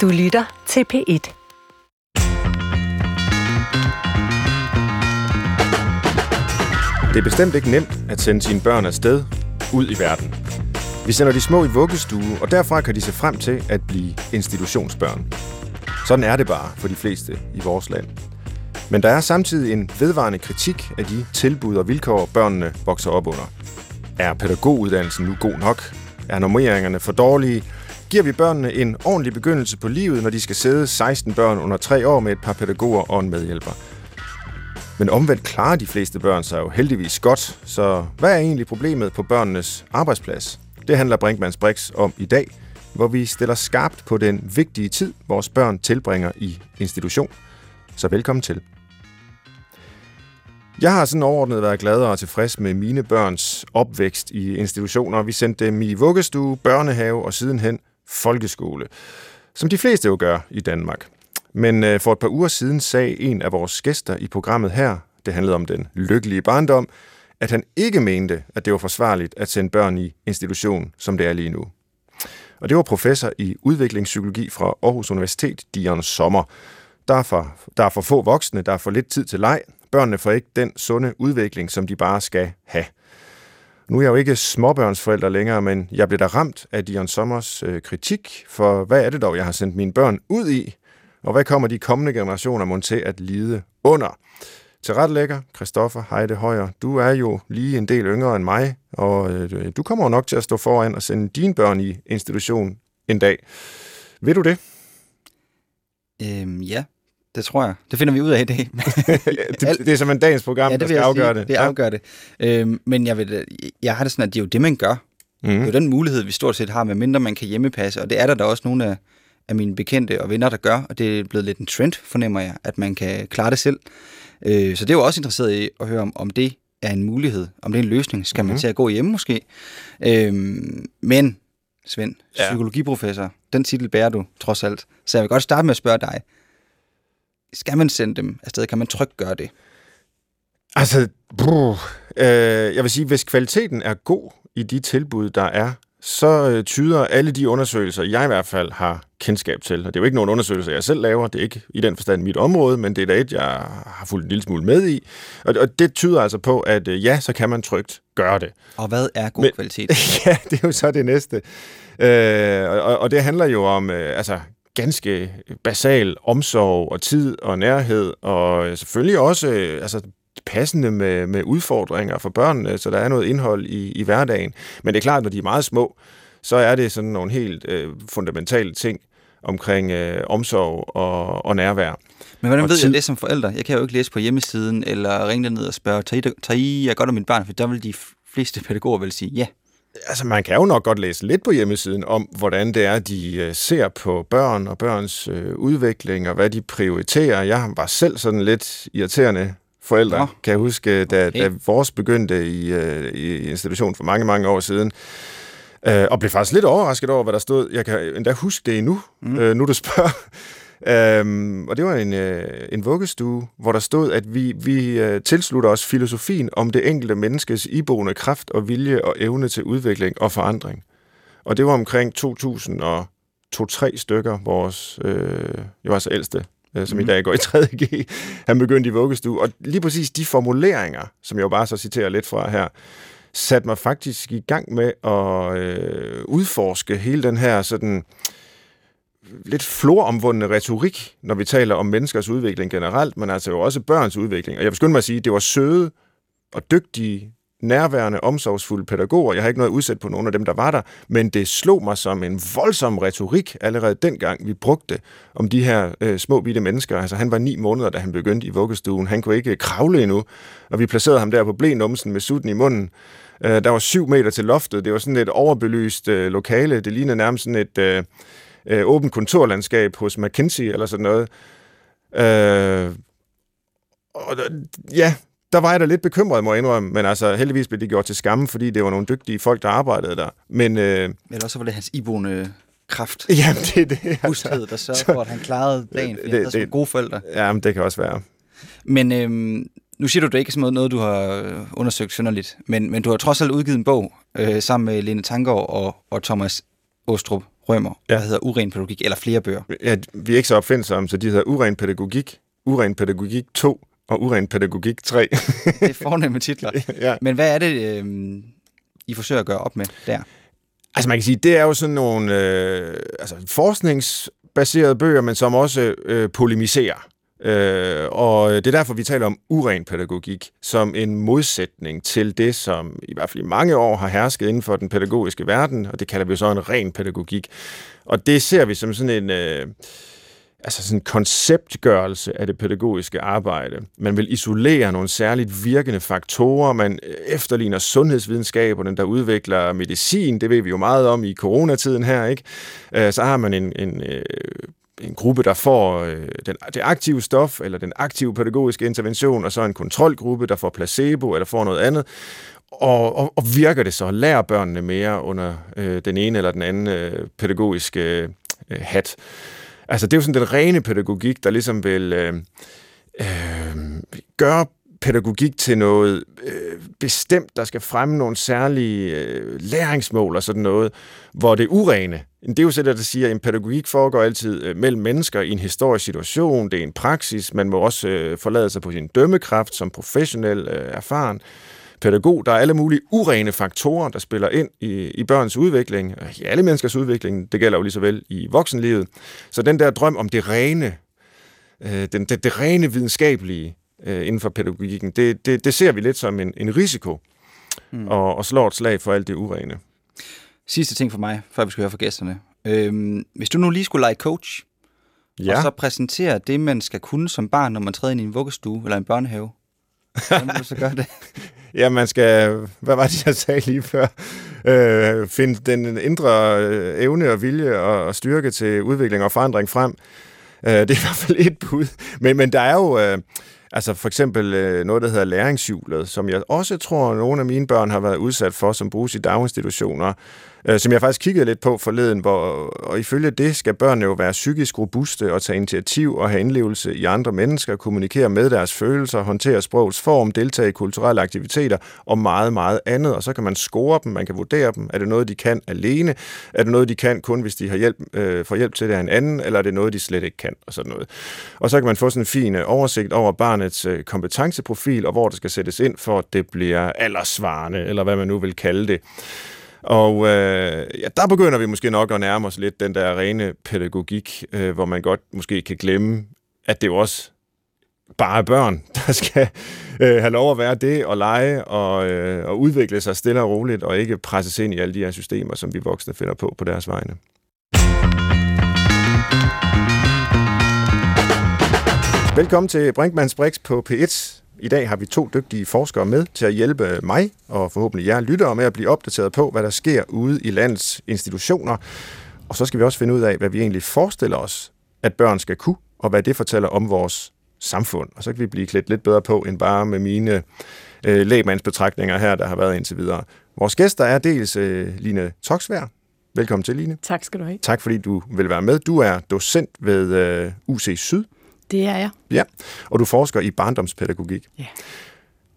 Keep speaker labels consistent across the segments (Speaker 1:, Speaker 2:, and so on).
Speaker 1: Du lytter til P1.
Speaker 2: Det er bestemt ikke nemt at sende sine børn afsted ud i verden. Vi sender de små i vuggestue, og derfra kan de se frem til at blive institutionsbørn. Sådan er det bare for de fleste i vores land. Men der er samtidig en vedvarende kritik af de tilbud og vilkår, børnene vokser op under. Er pædagoguddannelsen nu god nok? Er normeringerne for dårlige? Giver vi børnene en ordentlig begyndelse på livet, når de skal sidde 16 børn under 3 år med et par pædagoger og en medhjælper? Men omvendt klarer de fleste børn sig jo heldigvis godt, så hvad er egentlig problemet på børnenes arbejdsplads? Det handler Brinkmanns Brix om i dag, hvor vi stiller skarpt på den vigtige tid, vores børn tilbringer i institution. Så velkommen til. Jeg har sådan overordnet været glad og tilfreds med mine børns opvækst i institutioner. Vi sendte dem i vuggestue, børnehave og sidenhen folkeskole, som de fleste jo gør i Danmark. Men øh, for et par uger siden sagde en af vores gæster i programmet her, det handlede om den lykkelige barndom, at han ikke mente, at det var forsvarligt at sende børn i institution, som det er lige nu. Og det var professor i udviklingspsykologi fra Aarhus Universitet, Dion Sommer. Der er, for, der er for få voksne, der er for lidt tid til leg. Børnene får ikke den sunde udvikling, som de bare skal have. Nu er jeg jo ikke småbørnsforælder længere, men jeg blev da ramt af Dion Sommers øh, kritik, for hvad er det dog, jeg har sendt mine børn ud i, og hvad kommer de kommende generationer mon til at lide under? Til ret lækker, Christoffer Heide Højer, du er jo lige en del yngre end mig, og øh, du kommer jo nok til at stå foran og sende dine børn i institution en dag. Vil du det?
Speaker 3: Øhm, ja, det tror jeg. Det finder vi ud af i dag.
Speaker 2: det, det er som en dagens program,
Speaker 3: ja, det
Speaker 2: der skal afgøre det.
Speaker 3: Det afgør det. Øhm, men jeg, vil, jeg har det sådan, at det er jo det, man gør. Mm. Det er jo den mulighed, vi stort set har, med mindre man kan hjemmepasse, og det er der da også nogle af, af mine bekendte og venner, der gør, og det er blevet lidt en trend, fornemmer jeg, at man kan klare det selv. Øh, så det er jo også interesseret i at høre, om, om det er en mulighed, om det er en løsning. Skal man mm-hmm. til at gå hjemme måske? Øh, men, Svend, ja. psykologiprofessor, den titel bærer du trods alt. Så jeg vil godt starte med at spørge dig. Skal man sende dem afsted? Kan man trygt gøre det?
Speaker 2: Altså, bruh, øh, jeg vil sige, hvis kvaliteten er god i de tilbud, der er, så øh, tyder alle de undersøgelser, jeg i hvert fald har kendskab til, og det er jo ikke nogen undersøgelser, jeg selv laver, det er ikke i den forstand mit område, men det er da et, jeg har fulgt en lille smule med i, og, og det tyder altså på, at øh, ja, så kan man trygt gøre det.
Speaker 3: Og hvad er god men, kvalitet?
Speaker 2: ja, det er jo så det næste. Øh, og, og det handler jo om, øh, altså ganske basal omsorg og tid og nærhed, og selvfølgelig også øh, altså, passende med, med udfordringer for børnene, så der er noget indhold i, i hverdagen. Men det er klart, når de er meget små, så er det sådan nogle helt øh, fundamentale ting omkring øh, omsorg og, og nærvær.
Speaker 3: Men hvordan og ved tid... jeg det som forældre? Jeg kan jo ikke læse på hjemmesiden, eller ringe ned og spørge, tager I, tager I jeg godt om mit barn? For der vil de fleste pædagoger vel sige ja.
Speaker 2: Altså, man kan jo nok godt læse lidt på hjemmesiden om, hvordan det er, de øh, ser på børn og børns øh, udvikling, og hvad de prioriterer. Jeg var selv sådan lidt irriterende forældre, ja. kan jeg huske, da, okay. da vores begyndte i, uh, i institutionen for mange, mange år siden. Uh, og blev faktisk lidt overrasket over, hvad der stod. Jeg kan endda huske det endnu, mm. uh, nu du spørger. Um, og det var en, uh, en vuggestue, hvor der stod, at vi, vi uh, tilslutter os filosofien om det enkelte menneskes iboende kraft og vilje og evne til udvikling og forandring. Og det var omkring 2000 og to-tre stykker, vores, uh, jeg var så ældste øh, som mm. i mhm. dag går i 3.G. Han begyndte i vuggestue. Og lige præcis de formuleringer, som jeg jo bare så citerer lidt fra her, satte mig faktisk i gang med at øh, udforske hele den her sådan lidt floromvundne retorik, når vi taler om menneskers udvikling generelt, men altså jo også børns udvikling. Og jeg vil skynde mig at sige, at det var søde og dygtige nærværende, omsorgsfulde pædagoger. Jeg har ikke noget udsat på nogen af dem, der var der, men det slog mig som en voldsom retorik allerede dengang, vi brugte om de her øh, små bitte mennesker. Altså, han var ni måneder, da han begyndte i vuggestuen. Han kunne ikke kravle endnu, og vi placerede ham der på blenumsen med sutten i munden. Øh, der var syv meter til loftet. Det var sådan et overbelyst øh, lokale. Det lignede nærmest sådan et øh, øh, åbent kontorlandskab hos McKinsey eller sådan noget. Øh, og, ja, der var jeg da lidt bekymret, må jeg indrømme, men altså heldigvis blev det gjort til skamme, fordi det var nogle dygtige folk, der arbejdede der. Men, øh,
Speaker 3: men også var det hans iboende kraft.
Speaker 2: Jamen, det er det. Altså.
Speaker 3: Husthed, der sørgede for, at han klarede dagen, fordi det, han det, gode forældre.
Speaker 2: Jamen, det kan også være.
Speaker 3: Men øhm, nu siger du, det ikke er noget, du har øh, undersøgt synderligt, men, men du har trods alt udgivet en bog øh, sammen med Lene Tangård og, og Thomas Åstrup Rømer, ja. der hedder Uren Pædagogik, eller flere bøger.
Speaker 2: Ja, vi er ikke så opfindsomme, så de hedder Uren Pædagogik, Uren Pædagogik 2 og Uren Pædagogik 3.
Speaker 3: det er fornemme titler. ja. Men hvad er det, øh, I forsøger at gøre op med der?
Speaker 2: Altså man kan sige, det er jo sådan nogle øh, altså, forskningsbaserede bøger, men som også øh, polemiserer. Øh, og det er derfor, vi taler om uren pædagogik som en modsætning til det, som i hvert fald i mange år har hersket inden for den pædagogiske verden, og det kalder vi så en ren pædagogik. Og det ser vi som sådan en... Øh, altså sådan en konceptgørelse af det pædagogiske arbejde. Man vil isolere nogle særligt virkende faktorer. Man øh, efterligner sundhedsvidenskaberne, der udvikler medicin. Det ved vi jo meget om i coronatiden her, ikke? Øh, så har man en, en øh, en gruppe, der får øh, den, det aktive stof, eller den aktive pædagogiske intervention, og så en kontrolgruppe, der får placebo, eller får noget andet. Og, og, og virker det så? Lærer børnene mere under øh, den ene eller den anden øh, pædagogiske øh, hat? Altså, det er jo sådan den rene pædagogik, der ligesom vil øh, øh, gøre pædagogik til noget øh, bestemt, der skal fremme nogle særlige øh, læringsmål og sådan noget, hvor det urene, det er jo sådan, der siger, at en pædagogik foregår altid øh, mellem mennesker i en historisk situation, det er en praksis, man må også øh, forlade sig på sin dømmekraft som professionel øh, erfaren pædagog. Der er alle mulige urene faktorer, der spiller ind i, i børns udvikling, i alle menneskers udvikling, det gælder jo lige så vel i voksenlivet. Så den der drøm om det rene, øh, den, det, det rene videnskabelige, øh, inden for pædagogikken. Det, det, det ser vi lidt som en, en risiko, mm. og, og slår et slag for alt det urene.
Speaker 3: Sidste ting for mig, før vi skal høre fra gæsterne. Øhm, hvis du nu lige skulle lege coach, ja. og så præsentere det, man skal kunne som barn, når man træder ind i en vuggestue eller en børnehave, hvordan vil du så gøre det?
Speaker 2: ja, man skal, hvad var det, jeg sagde lige før? Øh, finde den indre øh, evne og vilje og, og styrke til udvikling og forandring frem. Øh, det er i hvert fald et bud. Men, men der er jo... Øh, Altså for eksempel øh, noget, der hedder læringshjulet, som jeg også tror, nogle af mine børn har været udsat for, som bruges i daginstitutioner, øh, som jeg faktisk kiggede lidt på forleden, hvor, og ifølge det skal børnene jo være psykisk robuste og tage initiativ og have indlevelse i andre mennesker, kommunikere med deres følelser, håndtere sprogets form, deltage i kulturelle aktiviteter og meget, meget andet. Og så kan man score dem, man kan vurdere dem. Er det noget, de kan alene? Er det noget, de kan kun, hvis de har hjælp, øh, får hjælp til det af en anden? Eller er det noget, de slet ikke kan? Og sådan noget. Og så kan man få sådan en fin øh, oversigt over barnet øh, kompetenceprofil, og hvor det skal sættes ind for, at det bliver aldersvarende, eller hvad man nu vil kalde det. Og øh, ja, der begynder vi måske nok at nærme os lidt den der rene pædagogik, øh, hvor man godt måske kan glemme, at det jo også bare er børn, der skal øh, have lov at være det og lege og, øh, og udvikle sig stille og roligt, og ikke presses ind i alle de her systemer, som vi voksne finder på på deres vegne. Velkommen til Brinkmanns Brix på P1. I dag har vi to dygtige forskere med til at hjælpe mig og forhåbentlig jer lyttere med at blive opdateret på, hvad der sker ude i landets institutioner. Og så skal vi også finde ud af, hvad vi egentlig forestiller os, at børn skal kunne, og hvad det fortæller om vores samfund. Og så kan vi blive klædt lidt bedre på, end bare med mine øh, lægmandsbetragtninger her, der har været indtil videre. Vores gæster er dels øh, Line Toksvær. Velkommen til, Line.
Speaker 1: Tak skal du have.
Speaker 2: Tak fordi du vil være med. Du er docent ved øh, UC Syd.
Speaker 1: Det er jeg.
Speaker 2: Ja, og du forsker i barndomspædagogik.
Speaker 1: Ja.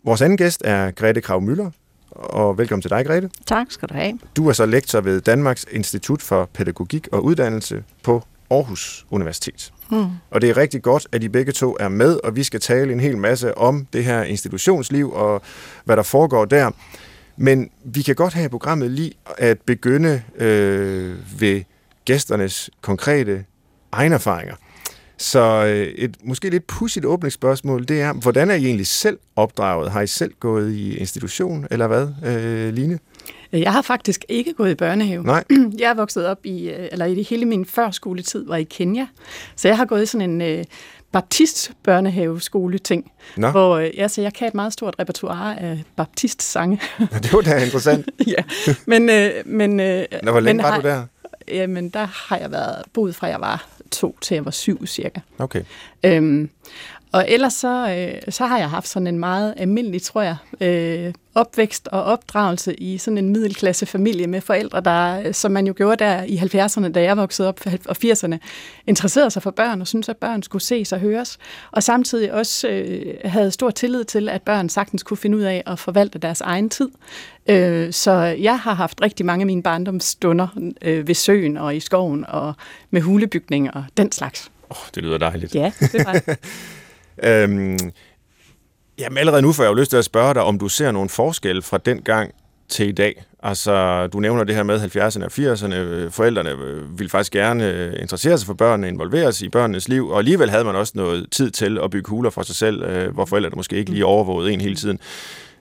Speaker 2: Vores anden gæst er Grete Krav Møller, og velkommen til dig, Grete.
Speaker 1: Tak skal du have.
Speaker 2: Du er så lektor ved Danmarks Institut for Pædagogik og Uddannelse på Aarhus Universitet. Mm. Og det er rigtig godt, at I begge to er med, og vi skal tale en hel masse om det her institutionsliv og hvad der foregår der. Men vi kan godt have i programmet lige at begynde øh, ved gæsternes konkrete egne erfaringer. Så øh, et måske lidt pudsigt åbningsspørgsmål, det er, hvordan er I egentlig selv opdraget? Har I selv gået i institution, eller hvad, øh, Line?
Speaker 1: Jeg har faktisk ikke gået i børnehave.
Speaker 2: Nej.
Speaker 1: Jeg er vokset op i, øh, eller i hele min førskoletid var i Kenya. Så jeg har gået i sådan en øh, baptist børnehaveskole ting. Nå. Hvor, øh, ja, så jeg kan et meget stort repertoire af baptist-sange.
Speaker 2: det var da interessant.
Speaker 1: ja, men... Øh, men øh,
Speaker 2: Nå, hvor længe men, var du der?
Speaker 1: Jamen, der har jeg været boet fra jeg var to til jeg var syv cirka.
Speaker 2: Okay.
Speaker 1: Øhm, Og ellers så, øh, så har jeg haft sådan en meget almindelig, tror jeg, øh, opvækst og opdragelse i sådan en middelklasse familie med forældre, der, som man jo gjorde der i 70'erne, da jeg voksede op, og 80'erne, interesserede sig for børn og syntes, at børn skulle ses og høres, og samtidig også øh, havde stor tillid til, at børn sagtens kunne finde ud af at forvalte deres egen tid. Øh, så jeg har haft rigtig mange af mine barndomsstunder øh, ved søen og i skoven og med hulebygninger og den slags.
Speaker 2: Oh, det lyder dejligt.
Speaker 1: Ja, det var det.
Speaker 2: øhm, jamen allerede nu får jeg jo lyst til at spørge dig, om du ser nogle forskelle fra den gang til i dag. Altså, du nævner det her med 70'erne og 80'erne. Forældrene ville faktisk gerne interessere sig for børnene, involveres i børnenes liv, og alligevel havde man også noget tid til at bygge huler for sig selv, øh, hvor forældrene måske ikke lige overvågede en hele tiden.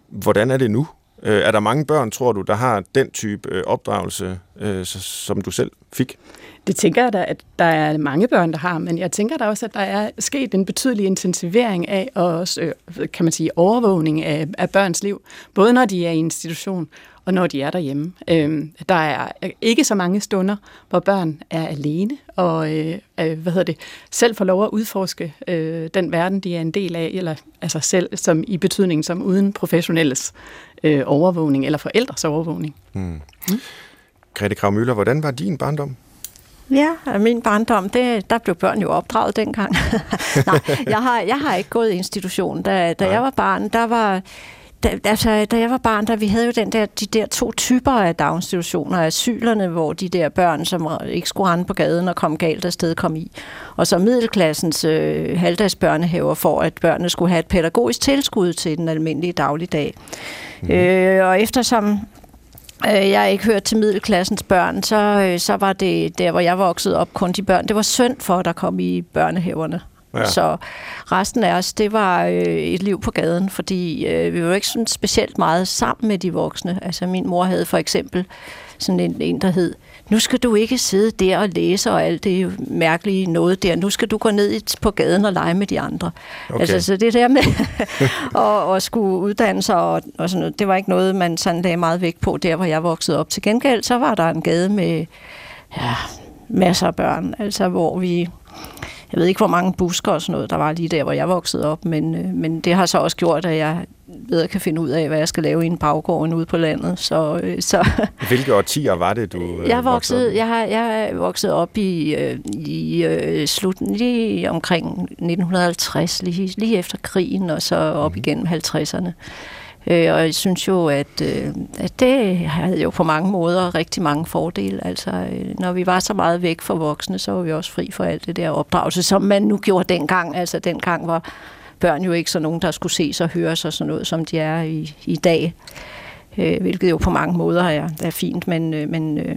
Speaker 2: Hvordan er det nu? Øh, er der mange børn, tror du, der har den type øh, opdragelse, som du selv fik?
Speaker 1: Det tænker jeg da, at der er mange børn, der har, men jeg tænker da også, at der er sket en betydelig intensivering af, og også, øh, kan man sige, overvågning af, af børns liv, både når de er i institution, og når de er derhjemme. Øh, der er øh, ikke så mange stunder, hvor børn er alene, og øh, øh, hvad hedder det, selv får lov at udforske øh, den verden, de er en del af, eller altså selv som i betydningen som uden professionelles øh, overvågning, eller forældres overvågning. Mm.
Speaker 2: Mm. Grete Kravmøller, hvordan var din barndom?
Speaker 4: Ja, min barndom, det, der blev børn jo opdraget dengang. Nej, jeg har, jeg har ikke gået i institution. Da, da jeg var barn, der var... Da, altså, da jeg var barn, der vi havde jo den der, de der to typer af daginstitutioner, asylerne, hvor de der børn, som ikke skulle rende på gaden og kom galt afsted, kom i. Og så middelklassens øh, halvdagsbørnehaver, for at børnene skulle have et pædagogisk tilskud til den almindelige dagligdag. Mm. Øh, og eftersom Øh, jeg ikke hørt til middelklassens børn, så, øh, så var det der, hvor jeg voksede op, kun de børn. Det var synd for, der kom i børnehaverne. Ja. Så resten af os, det var øh, et liv på gaden, fordi øh, vi var ikke sådan specielt meget sammen med de voksne. Altså min mor havde for eksempel sådan en, en der hed nu skal du ikke sidde der og læse og alt det mærkelige noget der. Nu skal du gå ned på gaden og lege med de andre. Okay. Altså, så det der med at, at skulle uddanne sig og, og sådan noget, det var ikke noget, man sådan lagde meget vægt på der, hvor jeg voksede op. Til gengæld, så var der en gade med ja, masser af børn, altså hvor vi jeg ved ikke, hvor mange busker og sådan noget, der var lige der, hvor jeg voksede op, men, øh, men det har så også gjort, at jeg bedre kan finde ud af, hvad jeg skal lave i en baggård ude på landet. Så, øh, så
Speaker 2: Hvilke årtier var det, du øh,
Speaker 4: jeg voksede, jeg har, jeg er vokset op i, øh, i øh, slutten, lige omkring 1950, lige, lige efter krigen, og så op mm. igennem 50'erne. Øh, og jeg synes jo, at, øh, at det havde jo på mange måder rigtig mange fordele. Altså, øh, når vi var så meget væk fra voksne, så var vi også fri for alt det der opdragelse, som man nu gjorde dengang. Altså, dengang var børn jo ikke så nogen, der skulle ses og høres og sådan noget, som de er i, i dag. Øh, hvilket jo på mange måder er, er fint, men, øh, men, øh,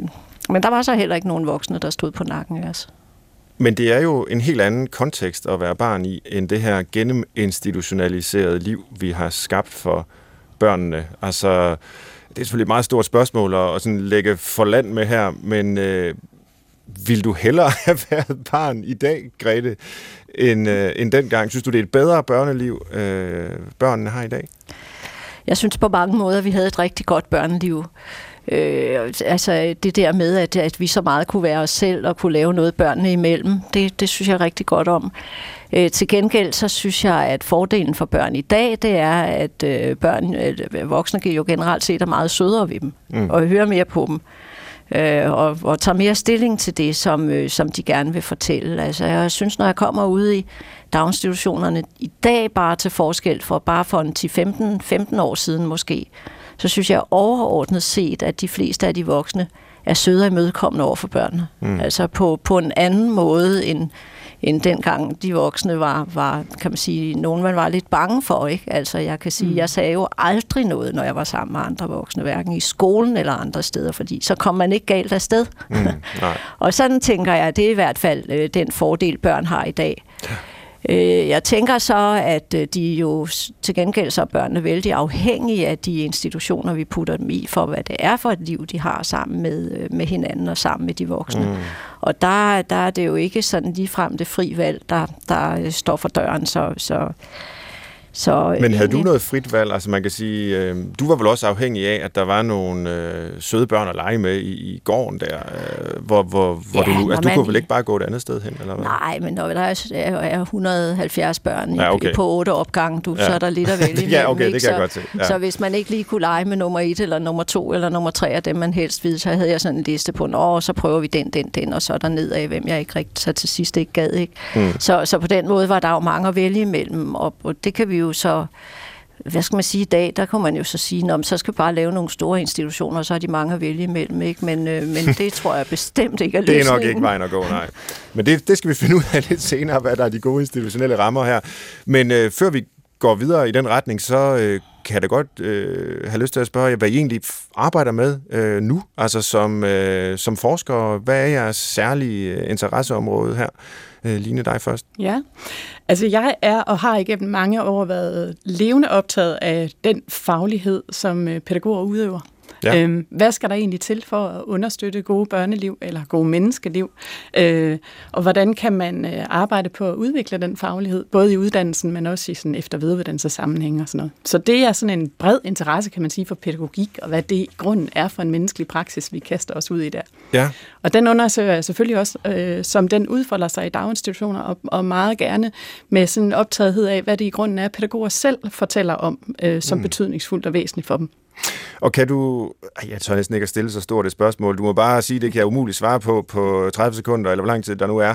Speaker 4: men der var så heller ikke nogen voksne, der stod på nakken Altså.
Speaker 2: Men det er jo en helt anden kontekst at være barn i, end det her genneminstitutionaliserede liv, vi har skabt for børnene. Altså, det er selvfølgelig et meget stort spørgsmål at, at sådan lægge for land med her, men øh, vil du hellere have været barn i dag, Grete, end, øh, end dengang? Synes du, det er et bedre børneliv, øh, børnene har i dag?
Speaker 4: Jeg synes på mange måder, vi havde et rigtig godt børneliv. Øh, altså det der med, at, at vi så meget kunne være os selv og kunne lave noget børnene imellem, det, det synes jeg rigtig godt om. Øh, til gengæld så synes jeg, at fordelen for børn i dag, det er, at øh, børn, øh, voksne jo generelt set er meget sødere ved dem, mm. og hører mere på dem øh, og, og tager mere stilling til det, som, øh, som de gerne vil fortælle. Altså, jeg synes, når jeg kommer ud i daginstitutionerne i dag, bare til forskel for bare for en 10-15 år siden måske, så synes jeg overordnet set, at de fleste af de voksne er søde og imødekommende over for børnene. Mm. Altså på, på en anden måde end end dengang de voksne var, var, kan man sige, nogen man var lidt bange for, ikke? Altså jeg kan sige, mm. jeg sagde jo aldrig noget, når jeg var sammen med andre voksne, hverken i skolen eller andre steder, fordi så kom man ikke galt afsted. Mm, nej. og sådan tænker jeg, det er i hvert fald øh, den fordel, børn har i dag. Øh, jeg tænker så, at øh, de jo til gengæld så er børnene vældig afhængige af de institutioner, vi putter dem i, for hvad det er for et liv, de har sammen med, øh, med hinanden og sammen med de voksne. Mm. Og der, der er det jo ikke sådan lige frem det fri valg, der, der står for døren. Så, så
Speaker 2: Så, Men havde øh, du noget frit valg? Altså man kan sige, øh, du var vel også afhængig af, at der var nogle øh, søde børn at lege med i, i gården der, øh, hvor, hvor, hvor ja, du nu... Altså du kunne vel ikke bare gå et andet sted hen, eller hvad?
Speaker 4: Nej, men når der er, er 170 børn ja, okay. på otte opgange, du, ja. så er der lidt at vælge
Speaker 2: Ja, okay, det kan jeg godt se.
Speaker 4: Ja. Så hvis man ikke lige kunne lege med nummer et, eller nummer to, eller nummer tre af dem, man helst ville, så havde jeg sådan en liste på, nå, så prøver vi den, den, den, og så er der nedad, hvem jeg ikke rigtig så til sidst ikke gad. Ikke? Mm. Så, så på den måde var der jo mange at vælge imellem, og, og det kan vi jo så hvad skal man sige i dag, der kan man jo så sige, at så skal vi bare lave nogle store institutioner, og så har de mange at vælge imellem, ikke? Men, øh, men det tror jeg bestemt ikke er løsningen.
Speaker 2: Det er nok ikke vejen at gå, nej. Men det, det skal vi finde ud af lidt senere, hvad der er de gode institutionelle rammer her. Men øh, før vi går videre i den retning, så øh, kan jeg da godt øh, have lyst til at spørge jer, hvad I egentlig arbejder med øh, nu, altså som, øh, som forsker. Hvad er jeres særlige øh, interesseområde her? Øh, Line, dig først.
Speaker 1: Ja, altså jeg er og har igennem mange år været levende optaget af den faglighed, som øh, pædagoger udøver. Ja. Øhm, hvad skal der egentlig til for at understøtte gode børneliv eller gode menneskeliv? Øh, og hvordan kan man øh, arbejde på at udvikle den faglighed, både i uddannelsen, men også i sådan efter- sammenhæng og sådan noget. Så det er sådan en bred interesse, kan man sige, for pædagogik, og hvad det i grunden er for en menneskelig praksis, vi kaster os ud i der.
Speaker 2: Ja.
Speaker 1: Og den undersøger jeg selvfølgelig også, øh, som den udfolder sig i daginstitutioner, og, og meget gerne med sådan en optagethed af, hvad det i grunden er, pædagoger selv fortæller om, øh, som mm. betydningsfuldt og væsentligt for dem.
Speaker 2: Og kan du... Jeg tør næsten ikke at stille så stort et spørgsmål. Du må bare sige, det kan jeg umuligt svare på på 30 sekunder, eller hvor lang tid der nu er.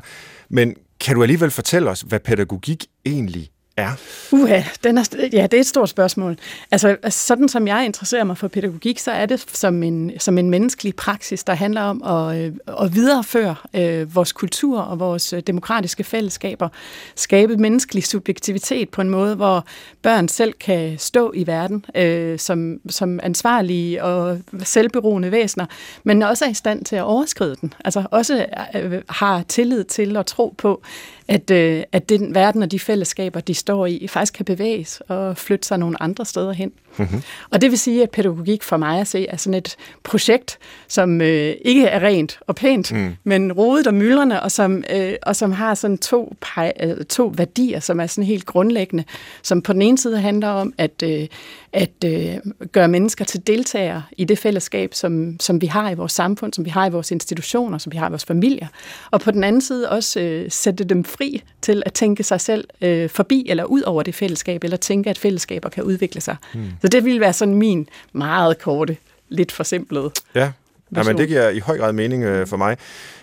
Speaker 2: Men kan du alligevel fortælle os, hvad pædagogik egentlig er?
Speaker 1: Uha, den er, ja, det er et stort spørgsmål. Altså, sådan som jeg interesserer mig for pædagogik, så er det som en, som en menneskelig praksis, der handler om at, øh, at videreføre øh, vores kultur og vores øh, demokratiske fællesskaber. Skabe menneskelig subjektivitet på en måde, hvor børn selv kan stå i verden øh, som, som ansvarlige og selvberoende væsener, men også er i stand til at overskride den. Altså også øh, har tillid til og tro på, at, øh, at den verden og de fællesskaber, de står i, faktisk kan bevæges og flytte sig nogle andre steder hen. Mm-hmm. Og det vil sige, at pædagogik for mig at se er sådan et projekt, som øh, ikke er rent og pænt, mm. men rodet og myldrende, og som, øh, og som har sådan to, pej, øh, to værdier, som er sådan helt grundlæggende, som på den ene side handler om at, øh, at øh, gøre mennesker til deltagere i det fællesskab, som, som vi har i vores samfund, som vi har i vores institutioner, som vi har i vores familier, og på den anden side også øh, sætte dem fri til at tænke sig selv øh, forbi eller ud over det fællesskab, eller tænke, at fællesskaber kan udvikle sig. Mm. Så det ville være sådan min meget korte, lidt forsimplede
Speaker 2: Ja, Ja, men det giver i høj grad mening øh, for mig.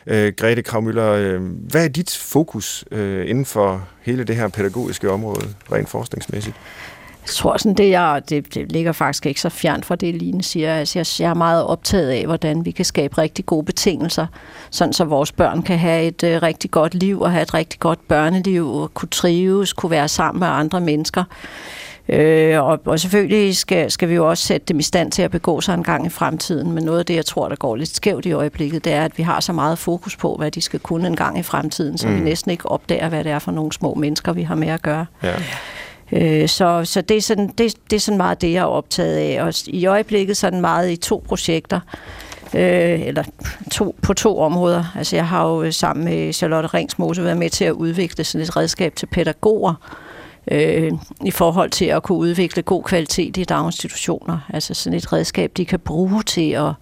Speaker 2: Øh, Grete Kravmøller, øh, hvad er dit fokus øh, inden for hele det her pædagogiske område, rent forskningsmæssigt?
Speaker 4: Jeg tror sådan, det, jeg, det, det ligger faktisk ikke så fjern fra det, Line siger. Altså, jeg, jeg er meget optaget af, hvordan vi kan skabe rigtig gode betingelser, sådan så vores børn kan have et uh, rigtig godt liv og have et rigtig godt børneliv, og kunne trives, kunne være sammen med andre mennesker. Øh, og, og selvfølgelig skal, skal vi jo også sætte dem i stand til at begå sig en gang i fremtiden, men noget af det, jeg tror, der går lidt skævt i øjeblikket, det er, at vi har så meget fokus på, hvad de skal kunne en gang i fremtiden, så mm. vi næsten ikke opdager, hvad det er for nogle små mennesker, vi har med at gøre. Ja. Øh, så så det, er sådan, det, det er sådan meget det, jeg er optaget af. Og i øjeblikket så den meget i to projekter, øh, eller to, på to områder. Altså jeg har jo sammen med Charlotte Ringsmose været med til at udvikle sådan et redskab til pædagoger, øh, i forhold til at kunne udvikle god kvalitet i daginstitutioner. Altså sådan et redskab, de kan bruge til at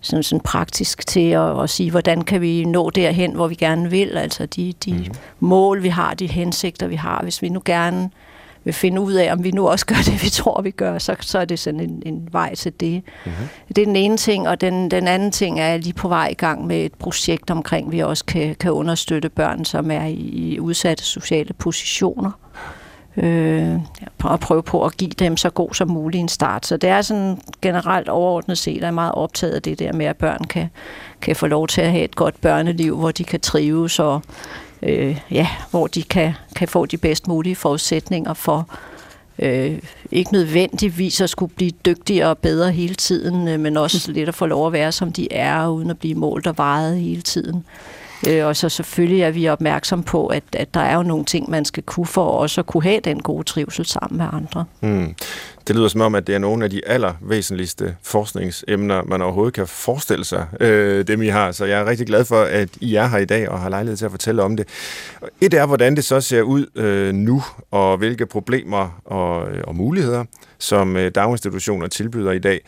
Speaker 4: sådan, sådan praktisk til at, at sige, hvordan kan vi nå derhen, hvor vi gerne vil. Altså de, de mm. mål, vi har, de hensigter, vi har. Hvis vi nu gerne vil finde ud af, om vi nu også gør det, vi tror, vi gør, så, så er det sådan en, en vej til det. Mm-hmm. Det er den ene ting, og den, den anden ting er, at jeg lige på vej i gang med et projekt omkring, vi også kan, kan understøtte børn, som er i, i udsatte sociale positioner øh, og prøve på at give dem så god som muligt en start. Så det er sådan generelt overordnet set, er meget optaget af det der med, at børn kan, kan få lov til at have et godt børneliv, hvor de kan trives og øh, ja, hvor de kan, kan få de bedst mulige forudsætninger for øh, ikke nødvendigvis at skulle blive dygtigere og bedre hele tiden, øh, men også lidt at få lov at være, som de er, uden at blive målt og vejet hele tiden. Øh, Øh, og så selvfølgelig er vi opmærksom på, at, at der er jo nogle ting, man skal kunne for også at kunne have den gode trivsel sammen med andre.
Speaker 2: Mm. Det lyder som om, at det er nogle af de allervæsentligste forskningsemner, man overhovedet kan forestille sig, øh, dem I har. Så jeg er rigtig glad for, at I er her i dag og har lejlighed til at fortælle om det. Et er, hvordan det så ser ud øh, nu, og hvilke problemer og, øh, og muligheder, som øh, daginstitutioner tilbyder i dag.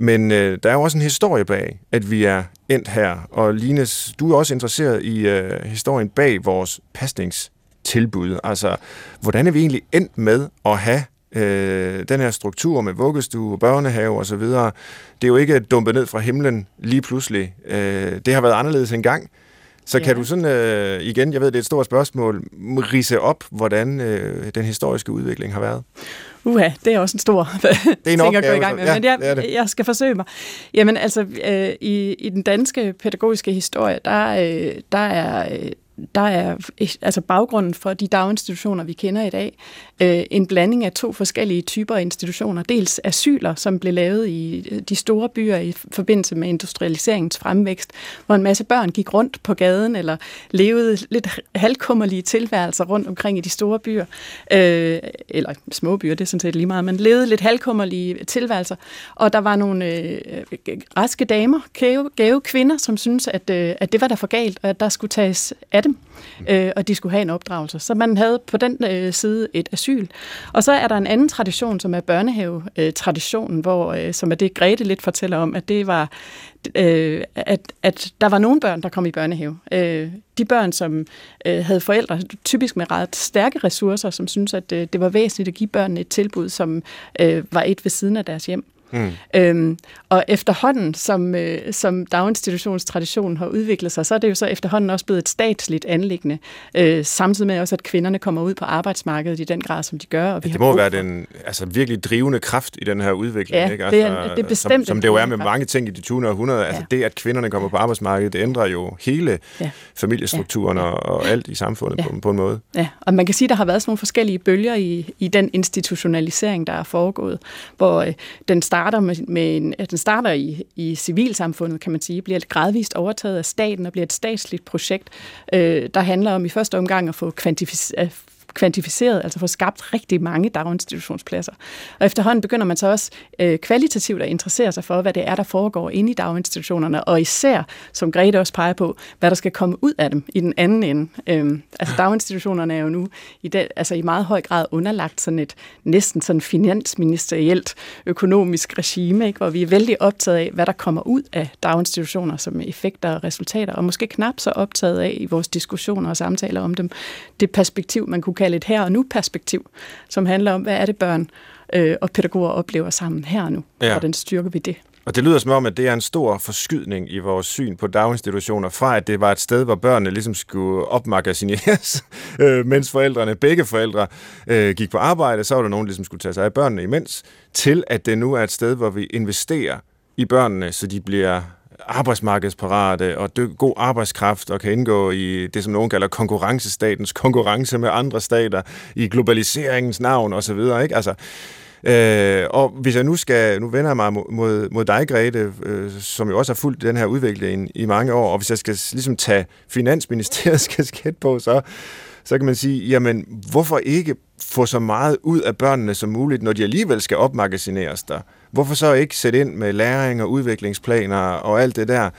Speaker 2: Men øh, der er jo også en historie bag, at vi er endt her. Og Lines, du er også interesseret i øh, historien bag vores pasningstilbud. Altså, hvordan er vi egentlig endt med at have øh, den her struktur med vuggestue, børnehave osv., det er jo ikke dumpet ned fra himlen lige pludselig. Øh, det har været anderledes engang. Så ja. kan du sådan, øh, igen, jeg ved, det er et stort spørgsmål, rise op, hvordan øh, den historiske udvikling har været?
Speaker 1: Uha, det er også en stor det er en ting at gå i gang med, ja, men jeg, jeg skal forsøge mig. Jamen altså, øh, i, i den danske pædagogiske historie, der, øh, der er øh, der er altså baggrunden for de daginstitutioner, vi kender i dag, øh, en blanding af to forskellige typer af institutioner. Dels asyler, som blev lavet i øh, de store byer i forbindelse med industrialiseringens fremvækst, hvor en masse børn gik rundt på gaden eller levede lidt halvkummerlige tilværelser rundt omkring i de store byer, øh, eller små byer, det er sådan set lige meget, men levede lidt halvkummerlige tilværelser. Og der var nogle øh, raske damer, gave, gave kvinder, som syntes, at, øh, at det var der for galt, og at der skulle tages af dem, øh, og de skulle have en opdragelse. Så man havde på den øh, side et asyl. Og så er der en anden tradition, som er børnehave-traditionen, hvor, øh, som er det, Grete lidt fortæller om, at det var, øh, at, at der var nogle børn, der kom i børnehave. Øh, de børn, som øh, havde forældre, typisk med ret stærke ressourcer, som synes at øh, det var væsentligt at give børnene et tilbud, som øh, var et ved siden af deres hjem. Mm. Øhm, og efterhånden, som, øh, som daginstitutionstraditionen har udviklet sig, så er det jo så efterhånden også blevet et statsligt anlæggende, øh, samtidig med også, at kvinderne kommer ud på arbejdsmarkedet i den grad, som de gør. Og vi
Speaker 2: ja, det må være den altså, virkelig drivende kraft i den her udvikling.
Speaker 1: Ja,
Speaker 2: ikke?
Speaker 1: Altså, det, er, det er bestemt
Speaker 2: som, som det jo er med mange ting i de 20. århundrede. Altså, ja. Altså det, at kvinderne kommer på arbejdsmarkedet, det ændrer jo hele ja. familiestrukturen ja. Og, og alt i samfundet ja. på, på en måde.
Speaker 1: Ja, og man kan sige, at der har været sådan nogle forskellige bølger i, i den institutionalisering, der er foregået, hvor øh, den starter starter med, med en, at den starter i, i civilsamfundet, kan man sige, bliver gradvist overtaget af staten og bliver et statsligt projekt, øh, der handler om i første omgang at få kvantificeret kvantificeret, altså få skabt rigtig mange daginstitutionspladser. Og efterhånden begynder man så også øh, kvalitativt at interessere sig for, hvad det er, der foregår inde i daginstitutionerne, og især, som Grete også peger på, hvad der skal komme ud af dem i den anden ende. Øhm, altså daginstitutionerne er jo nu i, det, altså i meget høj grad underlagt sådan et næsten sådan finansministerielt økonomisk regime, ikke, hvor vi er vældig optaget af, hvad der kommer ud af daginstitutioner som effekter og resultater, og måske knap så optaget af i vores diskussioner og samtaler om dem, det perspektiv, man kunne kalde et her og nu perspektiv, som handler om, hvad er det børn øh, og pædagoger oplever sammen her og nu, ja. og den styrker vi det.
Speaker 2: Og det lyder som om, at det er en stor forskydning i vores syn på daginstitutioner, fra at det var et sted, hvor børnene ligesom skulle opmagasineres, øh, mens forældrene, begge forældre, øh, gik på arbejde, så var der nogen, der ligesom skulle tage sig af børnene imens, til at det nu er et sted, hvor vi investerer i børnene, så de bliver arbejdsmarkedsparate og god arbejdskraft og kan indgå i det, som nogen kalder konkurrencestatens konkurrence med andre stater i globaliseringens navn osv. Ikke? Altså, Øh, og hvis jeg nu skal, nu vender jeg mig mod, mod dig, Grete, øh, som jo også har fulgt den her udvikling i mange år, og hvis jeg skal ligesom tage Finansministeriets kasket på, så, så kan man sige, jamen, hvorfor ikke få så meget ud af børnene som muligt, når de alligevel skal opmagasineres der? Hvorfor så ikke sætte ind med læring og udviklingsplaner og alt det der,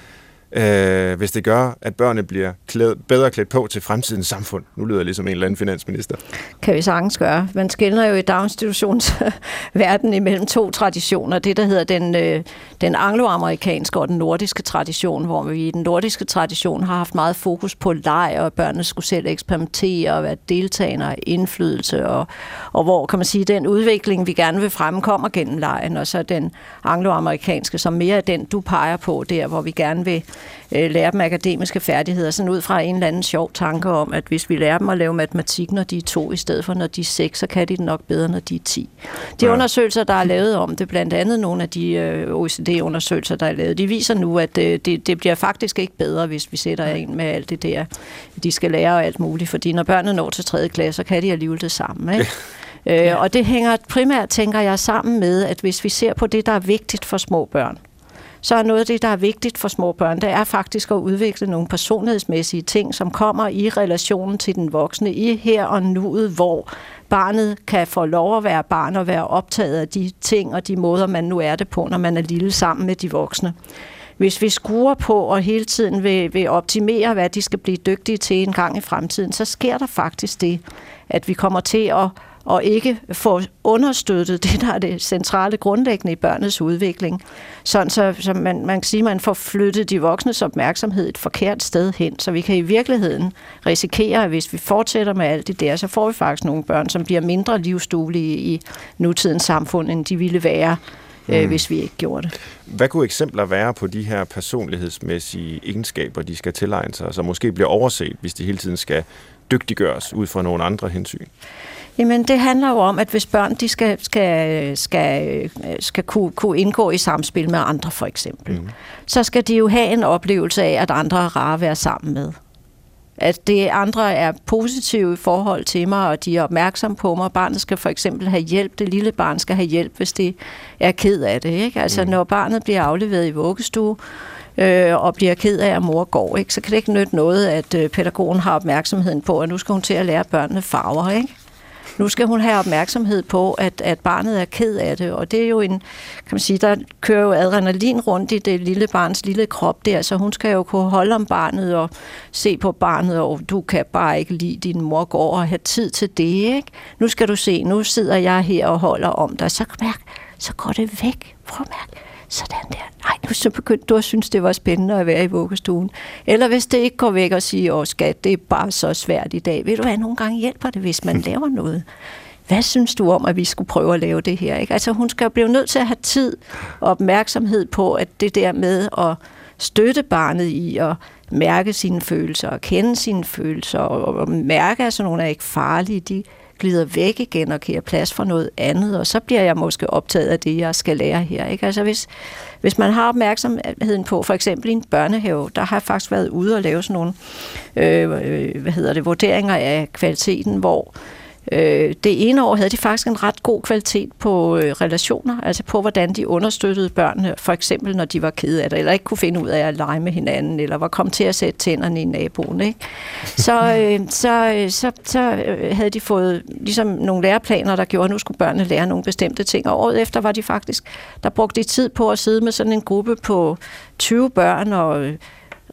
Speaker 2: øh, hvis det gør, at børnene bliver klæd, bedre klædt på til fremtidens samfund. Nu lyder jeg ligesom en eller anden finansminister.
Speaker 4: Kan vi sagtens gøre. Man skiller jo i daginstitutionsverdenen imellem to traditioner. Det, der hedder den, øh, den angloamerikanske og den nordiske tradition, hvor vi i den nordiske tradition har haft meget fokus på leg, og børnene skulle selv eksperimentere og være deltagende og indflydelse, og, og hvor, kan man sige, den udvikling, vi gerne vil fremme, kommer gennem lejen, og så den angloamerikanske, som mere er den, du peger på der, hvor vi gerne vil øh, lære dem akademiske færdigheder, sådan ud fra en eller anden sjov tanke om, at hvis vi lærer dem at lave matematik, når de er to, i stedet for når de er seks, så kan de det nok bedre, når de er ti. De ja. undersøgelser, der er lavet om det, blandt andet nogle af de øh, OECD-undersøgelser, der er lavet, de viser nu, at øh, det, det bliver faktisk ikke bedre, hvis vi sætter ind med alt det der, de skal lære og alt muligt, fordi når børnene når til tredje klasse, så kan de alligevel det samme. Ikke? Ja. Øh, og det hænger primært, tænker jeg, sammen med, at hvis vi ser på det, der er vigtigt for små børn, så er noget af det, der er vigtigt for små børn, det er faktisk at udvikle nogle personlighedsmæssige ting, som kommer i relationen til den voksne, i her og nuet, hvor barnet kan få lov at være barn og være optaget af de ting og de måder, man nu er det på, når man er lille sammen med de voksne. Hvis vi skruer på og hele tiden vil, vil optimere, hvad de skal blive dygtige til en gang i fremtiden, så sker der faktisk det, at vi kommer til at og ikke få understøttet det, der er det centrale grundlæggende i børnets udvikling. Sådan så, så man, man kan sige, at man får flyttet de voksnes opmærksomhed et forkert sted hen, så vi kan i virkeligheden risikere, at hvis vi fortsætter med alt det der, så får vi faktisk nogle børn, som bliver mindre livsduelige i nutidens samfund, end de ville være, øh, mm. hvis vi ikke gjorde det.
Speaker 2: Hvad kunne eksempler være på de her personlighedsmæssige egenskaber, de skal tilegne sig, som måske bliver overset, hvis de hele tiden skal dygtiggøres ud fra nogle andre hensyn?
Speaker 4: Jamen, det handler jo om, at hvis børn de skal, skal, skal, skal kunne, kunne indgå i samspil med andre, for eksempel, mm. så skal de jo have en oplevelse af, at andre er rare at være sammen med. At det andre er positive i forhold til mig, og de er opmærksomme på mig. Barnet skal for eksempel have hjælp. Det lille barn skal have hjælp, hvis det er ked af det. Ikke? Altså, mm. når barnet bliver afleveret i vuggestue, øh, og bliver ked af, at mor går, ikke? så kan det ikke nytte noget, at øh, pædagogen har opmærksomheden på, at nu skal hun til at lære børnene farver. Ikke? Nu skal hun have opmærksomhed på, at, at barnet er ked af det, og det er jo en, kan man sige, der kører jo adrenalin rundt i det lille barns lille krop der, så hun skal jo kunne holde om barnet og se på barnet, og du kan bare ikke lide din mor går og have tid til det, ikke? Nu skal du se, nu sidder jeg her og holder om dig, så mærk, så går det væk. Prøv at mærke sådan der, nej, nu så begyndte du at synes, det var spændende at være i vuggestuen. Eller hvis det ikke går væk og siger, åh skat, det er bare så svært i dag. Ved du hvad, nogle gange hjælper det, hvis man laver noget. Hvad synes du om, at vi skulle prøve at lave det her? Ikke? Altså hun skal blive nødt til at have tid og opmærksomhed på, at det der med at støtte barnet i at mærke sine følelser og kende sine følelser og, mærke, at sådan nogle er ikke farlige. De glider væk igen og giver plads for noget andet, og så bliver jeg måske optaget af det, jeg skal lære her. Ikke? Altså hvis, hvis man har opmærksomheden på, for eksempel i en børnehave, der har jeg faktisk været ude og lave sådan nogle øh, øh hvad hedder det, vurderinger af kvaliteten, hvor Øh, det ene år havde de faktisk en ret god kvalitet på øh, relationer, altså på hvordan de understøttede børnene, for eksempel når de var kede af det, eller ikke kunne finde ud af at lege med hinanden, eller var kommet til at sætte tænderne i naboen. Ikke? Så, øh, så, øh, så, så øh, havde de fået ligesom nogle læreplaner, der gjorde, at nu skulle børnene lære nogle bestemte ting, og året efter var de faktisk, der brugte de tid på at sidde med sådan en gruppe på 20 børn og øh,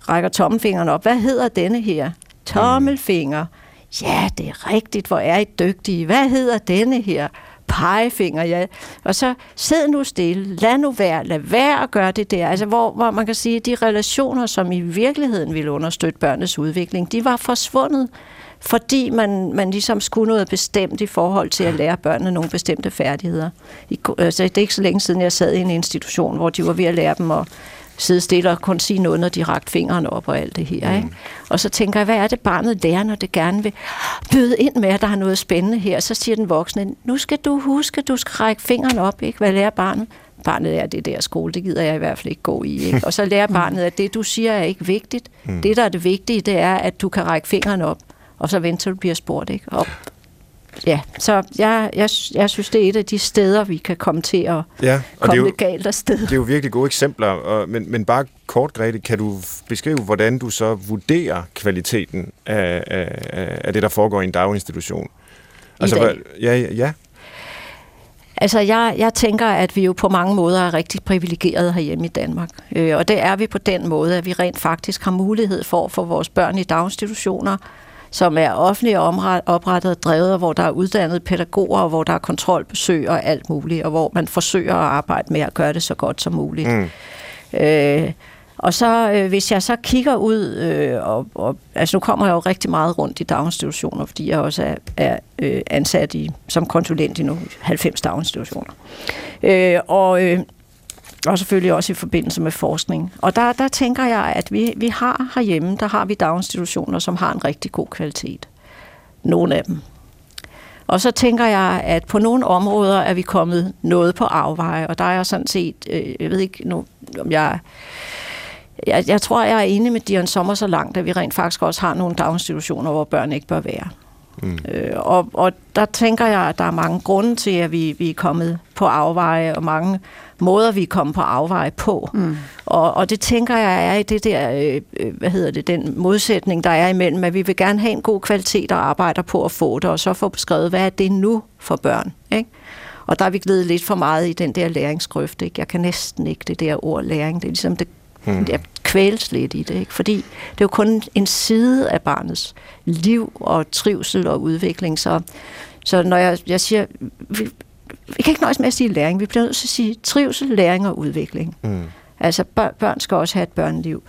Speaker 4: rækker tommelfingeren op. Hvad hedder denne her? Tommelfinger. Mm ja, det er rigtigt, hvor er I dygtige. Hvad hedder denne her? pegefinger, ja. Og så sid nu stille, lad nu være, lad være at gøre det der. Altså, hvor, hvor man kan sige, at de relationer, som i virkeligheden ville understøtte børnenes udvikling, de var forsvundet, fordi man, man ligesom skulle noget bestemt i forhold til at lære børnene nogle bestemte færdigheder. I, altså, det er ikke så længe siden, jeg sad i en institution, hvor de var ved at lære dem at sidde stille og kun sige noget, når de rakte fingrene op og alt det her. Mm. Ikke? Og så tænker jeg, hvad er det barnet lærer, når det gerne vil byde ind med, at der er noget spændende her. Så siger den voksne, nu skal du huske, du skal række fingrene op. Ikke? Hvad lærer barnet? Barnet er det der skole, det gider jeg i hvert fald ikke gå i. Ikke? Og så lærer barnet, at det du siger er ikke vigtigt. Mm. Det der er det vigtige, det er, at du kan række fingrene op, og så venter du bliver spurgt. Ikke? Og ja, så jeg, jeg, jeg synes, det er et af de steder, vi kan komme til at ja, og komme det er jo, lidt galt afsted.
Speaker 2: Det er jo virkelig gode eksempler, og, men, men bare kort, Grete, kan du beskrive, hvordan du så vurderer kvaliteten af, af, af det, der foregår i en daginstitution?
Speaker 4: Altså, I dag?
Speaker 2: Ja, ja.
Speaker 4: Altså, jeg, jeg tænker, at vi jo på mange måder er rigtig privilegerede herhjemme i Danmark. Øh, og det er vi på den måde, at vi rent faktisk har mulighed for at få vores børn i daginstitutioner, som er offentligt oprettet og drevet, og hvor der er uddannede pædagoger, og hvor der er kontrolbesøg og alt muligt, og hvor man forsøger at arbejde med at gøre det så godt som muligt. Mm. Øh, og så øh, hvis jeg så kigger ud, øh, og, og, altså nu kommer jeg jo rigtig meget rundt i daginstitutioner, fordi jeg også er, er øh, ansat i, som konsulent i nu 90 daginstitutioner. Øh, og øh, og selvfølgelig også i forbindelse med forskning. Og der, der tænker jeg, at vi, vi har herhjemme, der har vi daginstitutioner, som har en rigtig god kvalitet. Nogle af dem. Og så tænker jeg, at på nogle områder er vi kommet noget på afveje, og der er jeg sådan set, øh, jeg ved ikke nu, om jeg... Jeg, jeg tror, jeg er enig med Dion Sommer så langt, at vi rent faktisk også har nogle daginstitutioner, hvor børn ikke bør være. Mm. Øh, og, og der tænker jeg, at der er mange grunde til, at vi, vi er kommet på afveje, og mange måder, vi er kommet på afveje på. Mm. Og, og det tænker jeg er i det der, øh, øh, hvad hedder det, den modsætning, der er imellem, at vi vil gerne have en god kvalitet og arbejder på at få det, og så få beskrevet, hvad er det nu for børn, ikke? Og der er vi glædet lidt for meget i den der læringsgrøft. Ikke? Jeg kan næsten ikke det der ord læring. Det er ligesom det, hmm. jeg kvæles lidt i det. Ikke? Fordi det er jo kun en side af barnets liv og trivsel og udvikling. Så, så når jeg, jeg siger, vi, vi kan ikke nøjes med at sige læring. Vi bliver nødt til at sige trivsel, læring og udvikling. Mm. Altså børn, børn skal også have et børneliv.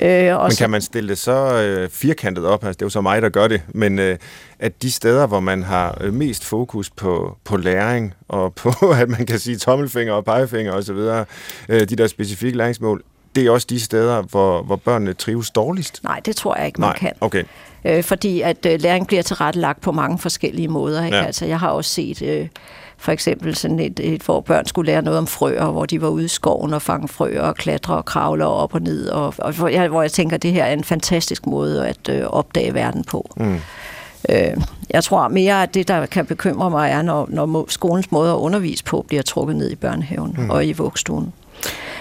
Speaker 2: Øh, og men kan man stille det så øh, firkantet op? Altså, det er jo så mig, der gør det. Men øh, at de steder, hvor man har øh, mest fokus på, på læring, og på, at man kan sige tommelfinger og pegefinger osv., øh, de der specifikke læringsmål, det er også de steder, hvor, hvor børnene trives dårligst?
Speaker 4: Nej, det tror jeg ikke, man
Speaker 2: Nej,
Speaker 4: kan.
Speaker 2: Okay.
Speaker 4: Øh, fordi at øh, læring bliver tilrettelagt på mange forskellige måder. Ikke? Ja. Altså, jeg har også set... Øh, for eksempel sådan et, et, hvor børn skulle lære noget om frøer, hvor de var ude i skoven og fange frøer og klatre og kravle op og ned. Og, og hvor, jeg, hvor jeg tænker, at det her er en fantastisk måde at øh, opdage verden på. Mm. Øh, jeg tror mere, at det, der kan bekymre mig, er, når, når skolens måde at undervise på bliver trukket ned i børnehaven mm. og i vugstuen.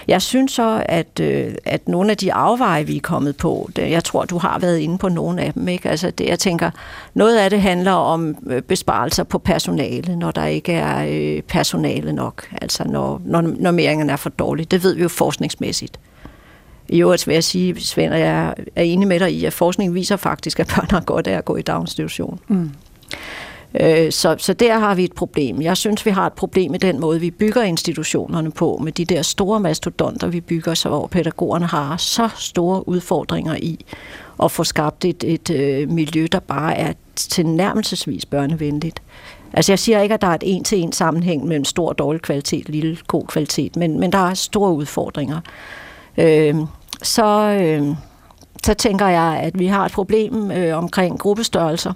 Speaker 4: Jeg synes så, at, øh, at nogle af de afveje, vi er kommet på, det, jeg tror, du har været inde på nogle af dem. Ikke? Altså det, jeg tænker, noget af det handler om øh, besparelser på personale, når der ikke er øh, personale nok, altså når, når normeringerne er for dårlige. Det ved vi jo forskningsmæssigt. I øvrigt vil jeg sige, Svend, at jeg er enig med dig i, at forskningen viser faktisk, at børn har godt af at gå i daginstitution. Mm. Øh, så, så der har vi et problem. Jeg synes, vi har et problem med den måde, vi bygger institutionerne på, med de der store mastodonter, vi bygger, så hvor pædagogerne har så store udfordringer i at få skabt et, et øh, miljø, der bare er tilnærmelsesvis børnevenligt. Altså jeg siger ikke, at der er et en-til-en sammenhæng mellem stor og dårlig kvalitet, lille god kvalitet, men, men der er store udfordringer. Øh, så, øh, så tænker jeg, at vi har et problem øh, omkring gruppestørrelser.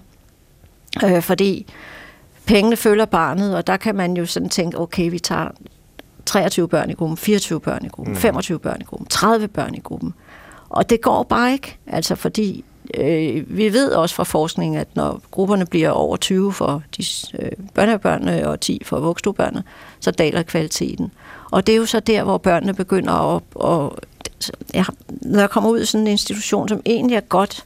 Speaker 4: Øh, fordi pengene følger barnet, og der kan man jo sådan tænke, okay, vi tager 23 børn i gruppen, 24 børn i gruppen, mm. 25 børn i gruppen, 30 børn i gruppen. Og det går bare ikke, altså fordi øh, vi ved også fra forskning, at når grupperne bliver over 20 for de øh, børnebørnene og 10 for vokstuebørnene, så daler kvaliteten. Og det er jo så der, hvor børnene begynder at... at ja, når jeg kommer ud i sådan en institution, som egentlig er godt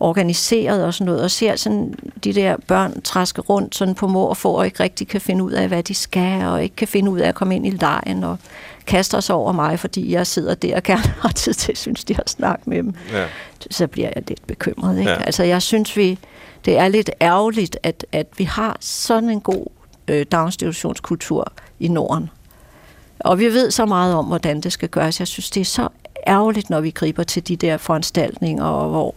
Speaker 4: organiseret og sådan noget, og ser sådan de der børn træske rundt sådan på mor og få, og ikke rigtig kan finde ud af, hvad de skal, og ikke kan finde ud af at komme ind i lejen, og kaster sig over mig, fordi jeg sidder der og gerne har tid til, synes de har snakket med dem. Ja. Så bliver jeg lidt bekymret. Ikke? Ja. Altså jeg synes, vi, det er lidt ærgerligt, at, at vi har sådan en god øh, daginstitutionskultur i Norden. Og vi ved så meget om, hvordan det skal gøres. Jeg synes, det er så ærgerligt, når vi griber til de der foranstaltninger, hvor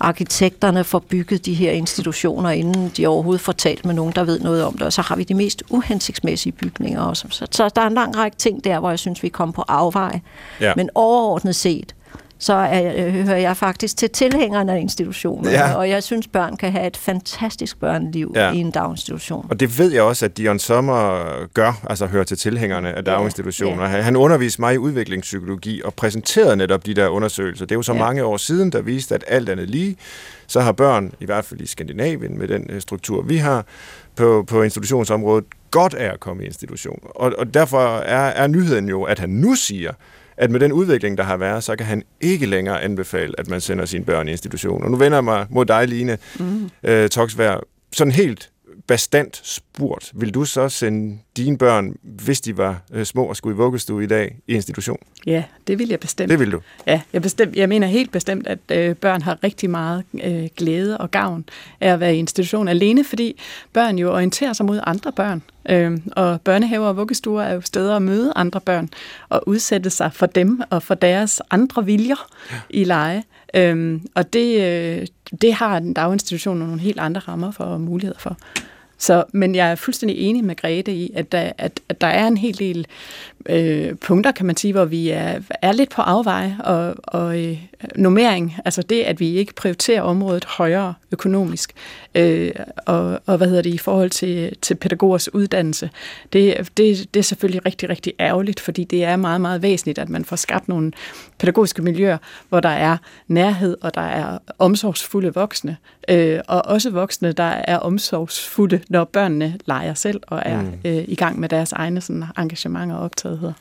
Speaker 4: arkitekterne får bygget de her institutioner, inden de overhovedet får talt med nogen, der ved noget om det. Og så har vi de mest uhensigtsmæssige bygninger også. Så, så der er en lang række ting der, hvor jeg synes, vi kommer på afvej. Ja. Men overordnet set, så er, øh, hører jeg faktisk til tilhængerne af institutioner. Ja. Og jeg synes, børn kan have et fantastisk børneliv ja. i en daginstitution.
Speaker 2: Og det ved jeg også, at Dion Sommer gør, altså hører til tilhængerne af daginstitutioner. Ja. Ja. Han underviste mig i udviklingspsykologi og præsenterede netop de der undersøgelser. Det er jo så ja. mange år siden, der viste, at alt andet lige, så har børn, i hvert fald i Skandinavien med den øh, struktur, vi har på, på institutionsområdet, godt af at komme i institution. Og, og derfor er, er nyheden jo, at han nu siger, at med den udvikling, der har været, så kan han ikke længere anbefale, at man sender sine børn i institution. Og nu vender jeg mig mod dig, Line mm. øh, Toksvær. Sådan helt bastant spurgt, vil du så sende dine børn, hvis de var øh, små og skulle i vuggestue i dag, i institution?
Speaker 1: Ja, det vil jeg bestemt.
Speaker 2: Det vil du?
Speaker 1: Ja, jeg, bestemt, jeg mener helt bestemt, at øh, børn har rigtig meget øh, glæde og gavn af at være i institution alene, fordi børn jo orienterer sig mod andre børn. Øh, og børnehaver og vuggestuer er jo steder at møde andre børn og udsætte sig for dem og for deres andre viljer ja. i leje. Øhm, og det, øh, det har en daginstitution nogle helt andre rammer for og muligheder for. Så, men jeg er fuldstændig enig med Grete i, at der, at, at der er en hel del øh, punkter, kan man sige, hvor vi er, er lidt på afveje, og, og, øh, normering, altså det, at vi ikke prioriterer området højere økonomisk, øh, og, og hvad hedder det i forhold til, til pædagogers uddannelse, det, det, det er selvfølgelig rigtig, rigtig ærgerligt, fordi det er meget, meget væsentligt, at man får skabt nogle pædagogiske miljøer, hvor der er nærhed, og der er omsorgsfulde voksne, øh, og også voksne, der er omsorgsfulde, når børnene leger selv og er mm. øh, i gang med deres egne sådan, engagement og optagetheder.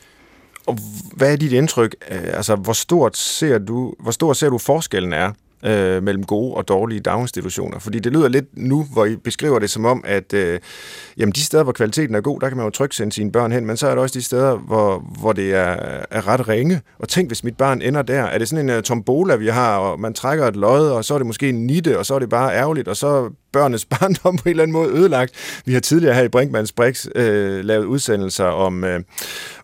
Speaker 2: Og hvad er dit indtryk? Øh, altså, hvor stort ser du, hvor stor ser du forskellen er øh, mellem gode og dårlige daginstitutioner? Fordi det lyder lidt nu, hvor I beskriver det som om, at øh, jamen, de steder, hvor kvaliteten er god, der kan man jo trygt sende sine børn hen, men så er der også de steder, hvor, hvor det er, er ret ringe. Og tænk, hvis mit barn ender der. Er det sådan en uh, tombola, vi har, og man trækker et lod, og så er det måske en nitte, og så er det bare ærgerligt, og så børnenes barndom på en eller anden måde ødelagt. Vi har tidligere her i Brinkmanns Brix øh, lavet udsendelser om, øh,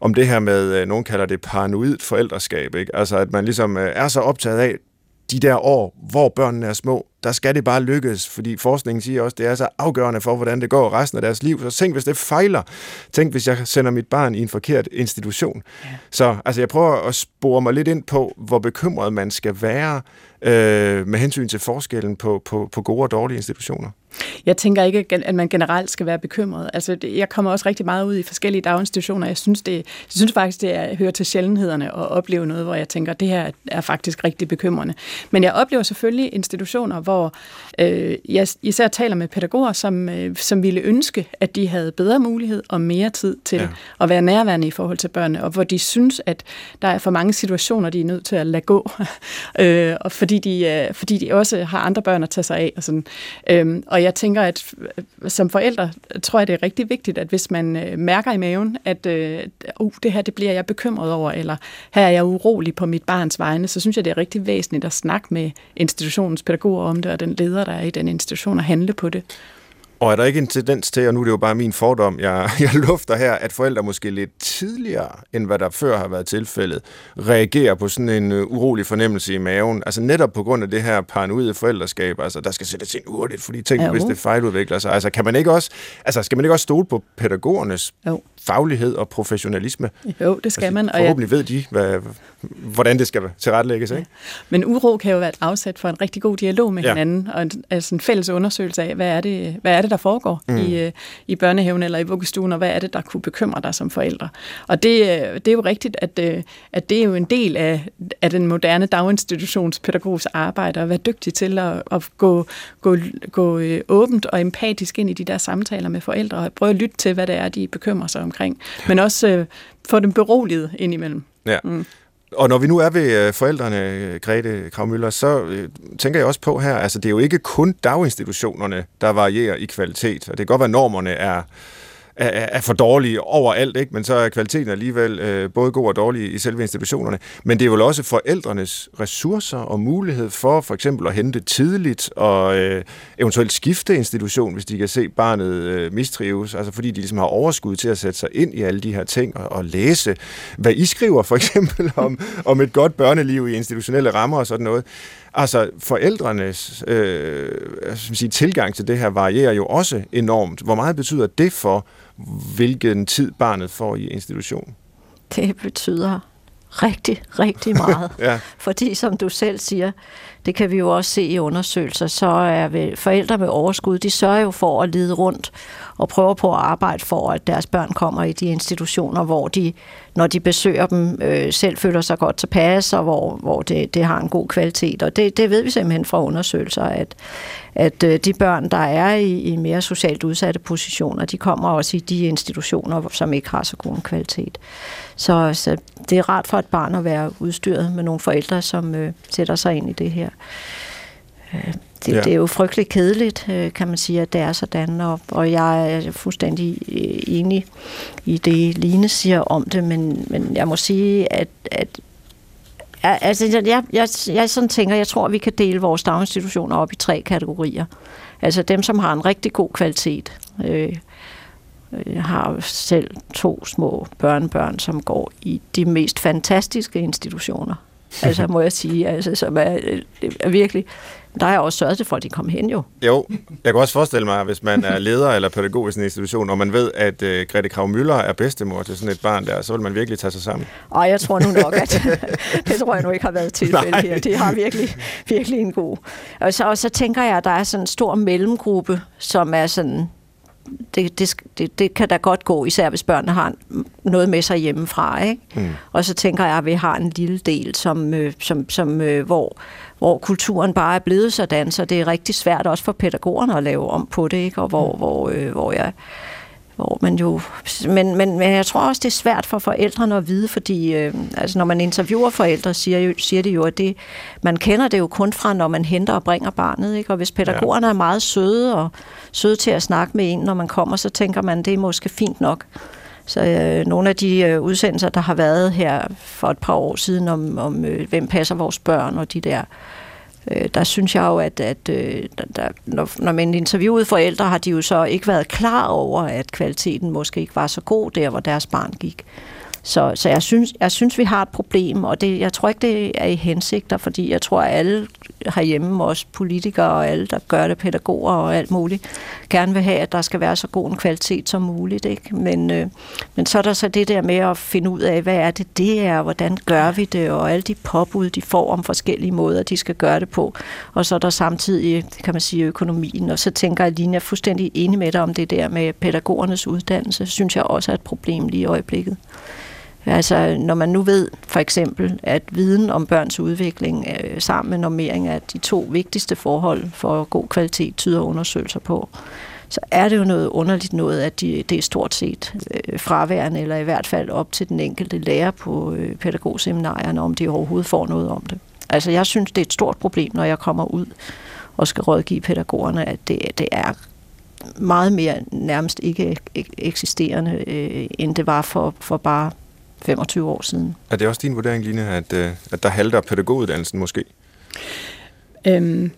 Speaker 2: om det her med, øh, nogen kalder det paranoid forældreskab. Ikke? Altså at man ligesom øh, er så optaget af, de der år, hvor børnene er små, der skal det bare lykkes, fordi forskningen siger også, det er så afgørende for, hvordan det går resten af deres liv. Så tænk, hvis det fejler. Tænk, hvis jeg sender mit barn i en forkert institution. Ja. Så altså, jeg prøver at spore mig lidt ind på, hvor bekymret man skal være øh, med hensyn til forskellen på, på, på gode og dårlige institutioner.
Speaker 1: Jeg tænker ikke, at man generelt skal være bekymret. Altså, jeg kommer også rigtig meget ud i forskellige daginstitutioner. Jeg synes, det, jeg synes faktisk, det er, hører til sjældenhederne at opleve noget, hvor jeg tænker, at det her er faktisk rigtig bekymrende. Men jeg oplever selvfølgelig institutioner, hvor øh, jeg især taler med pædagoger, som, øh, som ville ønske, at de havde bedre mulighed og mere tid til ja. at være nærværende i forhold til børnene, og hvor de synes, at der er for mange situationer, de er nødt til at lade gå, øh, og fordi de, øh, fordi de også har andre børn at tage sig af. Og, sådan. Øh, og jeg tænker, at øh, som forældre tror jeg, det er rigtig vigtigt, at hvis man øh, mærker i maven, at øh, uh, det her det bliver jeg bekymret over, eller her er jeg urolig på mit barns vegne, så synes jeg, det er rigtig væsentligt at snakke med institutionens pædagoger om det, og den leder, der er i den institution, og handle på det.
Speaker 2: Og er der ikke en tendens til, og nu er det jo bare min fordom, jeg, jeg lufter her, at forældre måske lidt tidligere, end hvad der før har været tilfældet, reagerer på sådan en uh, urolig fornemmelse i maven? Altså netop på grund af det her paranoide forældreskab, altså der skal sættes ind hurtigt, fordi tænk, ja, hvis det fejludvikler sig. Altså kan man ikke også, altså skal man ikke også stole på pædagogernes jo. Faglighed og professionalisme?
Speaker 1: Jo, det skal altså, man.
Speaker 2: Og forhåbentlig jeg... ved de, hvad, hvordan det skal tilrettelægges, ikke? Ja.
Speaker 1: Men uro kan jo være et afsæt for en rigtig god dialog med ja. hinanden, og en, altså en fælles undersøgelse af, hvad er det, hvad er det der foregår mm. i, øh, i børnehaven eller i vuggestuen, og hvad er det, der kunne bekymre dig som forældre. Og det, øh, det er jo rigtigt, at, øh, at det er jo en del af, af den moderne daginstitutionspædagogs arbejde, at være dygtig til at, at gå, gå, gå åbent og empatisk ind i de der samtaler med forældre, og prøve at lytte til, hvad det er, de bekymrer sig omkring. Men også øh, få dem beroliget indimellem.
Speaker 2: Ja. Mm. Og når vi nu er ved øh, forældrene, Grete Kravmøller, så øh, tænker jeg også på her, altså det er jo ikke kun daginstitutionerne, der varierer i kvalitet, og det kan godt være, at normerne er er, er for dårlige overalt, ikke? men så er kvaliteten alligevel øh, både god og dårlig i selve institutionerne. Men det er vel også forældrenes ressourcer og mulighed for for eksempel at hente tidligt og øh, eventuelt skifte institution, hvis de kan se barnet øh, mistrives, altså fordi de ligesom har overskud til at sætte sig ind i alle de her ting og, og læse, hvad I skriver for eksempel om, om et godt børneliv i institutionelle rammer og sådan noget. Altså, forældrenes øh, sige, tilgang til det her varierer jo også enormt. Hvor meget betyder det for, hvilken tid barnet får i institution?
Speaker 4: Det betyder rigtig, rigtig meget. ja. Fordi som du selv siger, det kan vi jo også se i undersøgelser, så er forældre med overskud, de sørger jo for at lide rundt og prøver på at arbejde for, at deres børn kommer i de institutioner, hvor de, når de besøger dem, øh, selv føler sig godt tilpas, og hvor, hvor det, det har en god kvalitet. Og det, det ved vi simpelthen fra undersøgelser, at, at øh, de børn, der er i, i mere socialt udsatte positioner, de kommer også i de institutioner, som ikke har så god en kvalitet. Så, så det er rart for et barn at være udstyret med nogle forældre, som øh, sætter sig ind i det her. Øh, det, ja. det er jo frygteligt kedeligt, øh, kan man sige, at det er sådan, og, og jeg er fuldstændig øh, enig i det, Line siger om det, men, men jeg må sige, at, at Altså, jeg, jeg, jeg sådan tænker, jeg tror, at vi kan dele vores daginstitutioner op i tre kategorier. Altså dem, som har en rigtig god kvalitet. Øh, jeg har selv to små børnebørn, som går i de mest fantastiske institutioner. Altså må jeg sige, altså, som er, er virkelig Der har jeg også sørget for, at de kom hen jo.
Speaker 2: Jo, jeg kan også forestille mig, hvis man er leder eller pædagog i sådan en institution, og man ved, at uh, Grete Krav Møller er bedstemor til sådan et barn der, så vil man virkelig tage sig sammen.
Speaker 4: Og jeg tror nu nok, at det tror jeg nu ikke har været tilfældet her. Det har virkelig, virkelig en god. Og så, og så tænker jeg, at der er sådan en stor mellemgruppe, som er sådan det, det, det, det kan da godt gå, især hvis børnene har noget med sig hjemmefra. Ikke? Mm. Og så tænker jeg, at vi har en lille del, som, øh, som, som, øh, hvor, hvor kulturen bare er blevet sådan, så det er rigtig svært også for pædagogerne at lave om på det, ikke? og hvor, mm. hvor, øh, hvor jeg hvor man jo, men, men, men jeg tror også, det er svært for forældrene at vide, fordi øh, altså, når man interviewer forældre, siger, jo, siger det jo, at det, man kender det jo kun fra, når man henter og bringer barnet. Ikke? Og hvis pædagogerne ja. er meget søde og søde til at snakke med en, når man kommer, så tænker man, det er måske fint nok. Så øh, nogle af de øh, udsendelser, der har været her for et par år siden om, om øh, hvem passer vores børn og de der øh, Øh, der synes jeg jo, at, at øh, der, når, når man interviewede forældre, har de jo så ikke været klar over, at kvaliteten måske ikke var så god der, hvor deres barn gik. Så, så jeg, synes, jeg synes, vi har et problem, og det, jeg tror ikke, det er i hensigter, fordi jeg tror, at alle herhjemme, også politikere og alle, der gør det, pædagoger og alt muligt, gerne vil have, at der skal være så god en kvalitet som muligt. Ikke? Men, øh, men så er der så det der med at finde ud af, hvad er det, det er, hvordan gør vi det, og alle de påbud, de får om forskellige måder, de skal gøre det på. Og så er der samtidig, kan man sige, økonomien. Og så tænker jeg, Line, jeg er fuldstændig enig med dig om det der med pædagogernes uddannelse, synes jeg også er et problem lige i øjeblikket. Altså, når man nu ved for eksempel, at viden om børns udvikling øh, sammen med normering er de to vigtigste forhold for god kvalitet, tyder undersøgelser på, så er det jo noget underligt noget, at de, det er stort set øh, fraværende, eller i hvert fald op til den enkelte lærer på øh, pædagogseminarierne, om de overhovedet får noget om det. Altså, jeg synes, det er et stort problem, når jeg kommer ud og skal rådgive pædagogerne, at det, det er meget mere nærmest ikke eksisterende, øh, end det var for, for bare 25 år siden.
Speaker 2: Er det også din vurdering, Line, at, øh, at der halter pædagoguddannelsen måske?
Speaker 1: Øhm,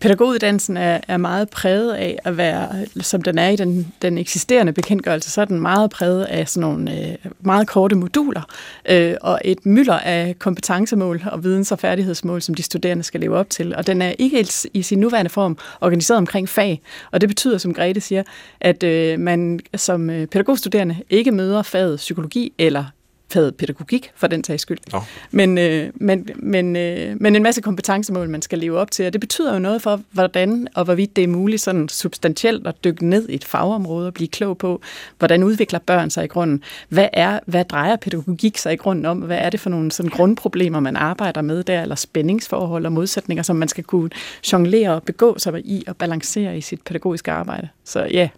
Speaker 1: pædagoguddannelsen er, er meget præget af at være, som den er i den, den eksisterende bekendtgørelse, så er den meget præget af sådan nogle øh, meget korte moduler øh, og et mylder af kompetencemål og videns- og færdighedsmål, som de studerende skal leve op til. Og den er ikke i sin nuværende form organiseret omkring fag, og det betyder, som Grete siger, at øh, man som øh, pædagogstuderende ikke møder faget psykologi eller faget pædagogik, for den sags skyld. Oh. Men, øh, men, men, øh, men en masse kompetencemål, man skal leve op til, og det betyder jo noget for, hvordan og hvorvidt det er muligt sådan substantielt at dykke ned i et fagområde og blive klog på, hvordan udvikler børn sig i grunden? Hvad, er, hvad drejer pædagogik sig i grunden om? Hvad er det for nogle sådan grundproblemer, man arbejder med der, eller spændingsforhold og modsætninger, som man skal kunne jonglere og begå sig i og balancere i sit pædagogiske arbejde? Så ja,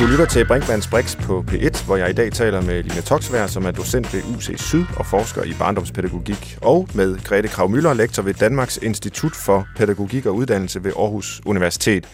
Speaker 2: Du lytter til Brinkmanns Brix på P1, hvor jeg i dag taler med Line Toksvær, som er docent ved UC Syd og forsker i barndomspædagogik, og med Grete Krav Møller, lektor ved Danmarks Institut for Pædagogik og Uddannelse ved Aarhus Universitet.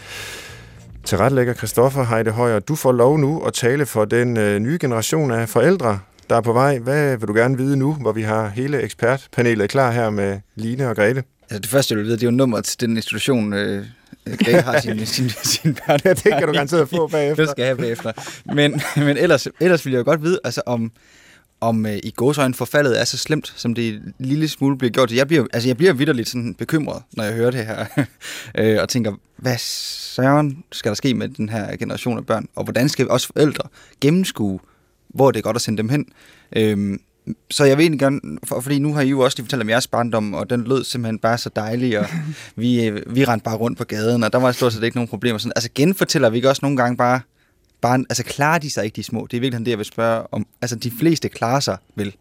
Speaker 2: Til retlægger Christoffer Heide Højer, du får lov nu at tale for den øh, nye generation af forældre, der er på vej. Hvad vil du gerne vide nu, hvor vi har hele ekspertpanelet klar her med Line og Grete?
Speaker 3: Altså det første, jeg vil vide, det er jo nummeret til den institution, øh, Grete har sin, sin, sin børn.
Speaker 2: Ja, det kan du garanteret få bagefter.
Speaker 3: Det skal jeg have bagefter. Men, men ellers, ellers vil jeg jo godt vide, altså om, om uh, i gåsøjne forfaldet er så slemt, som det lille smule bliver gjort. Jeg bliver, altså, jeg bliver vidderligt sådan bekymret, når jeg hører det her, øh, og tænker, hvad søren skal der ske med den her generation af børn, og hvordan skal vi også forældre gennemskue, hvor det er godt at sende dem hen. Øhm, så jeg vil egentlig gerne, for, fordi nu har I jo også lige fortalt om jeres barndom, og den lød simpelthen bare så dejlig, og vi, vi rendte bare rundt på gaden, og der var stort set ikke nogen problemer. Sådan, altså genfortæller vi ikke også nogle gange bare, bare, altså klarer de sig ikke de små? Det er virkelig det, jeg vil spørge om. Altså de fleste klarer sig vel?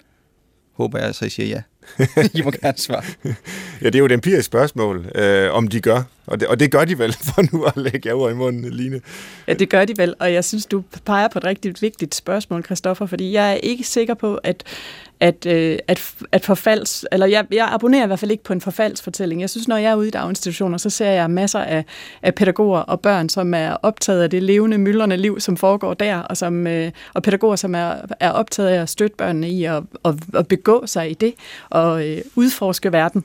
Speaker 3: Håber jeg, så I siger ja. I må gerne svare.
Speaker 2: ja, det er jo et empirisk spørgsmål, øh, om de gør. Og det, og det gør de vel, for nu at lægge jer i munden, Line.
Speaker 1: Ja, det gør de vel, og jeg synes, du peger på et rigtig vigtigt spørgsmål, Christoffer, fordi jeg er ikke sikker på, at, at, øh, at, at forfalds, eller jeg, jeg abonnerer i hvert fald ikke på en forfaldsfortælling. Jeg synes, når jeg er ude i daginstitutioner, så ser jeg masser af, af pædagoger og børn, som er optaget af det levende, myldrende liv, som foregår der, og, som, øh, og pædagoger, som er, er optaget af at støtte børnene i at, at, at begå sig i det, og øh, udforske verden.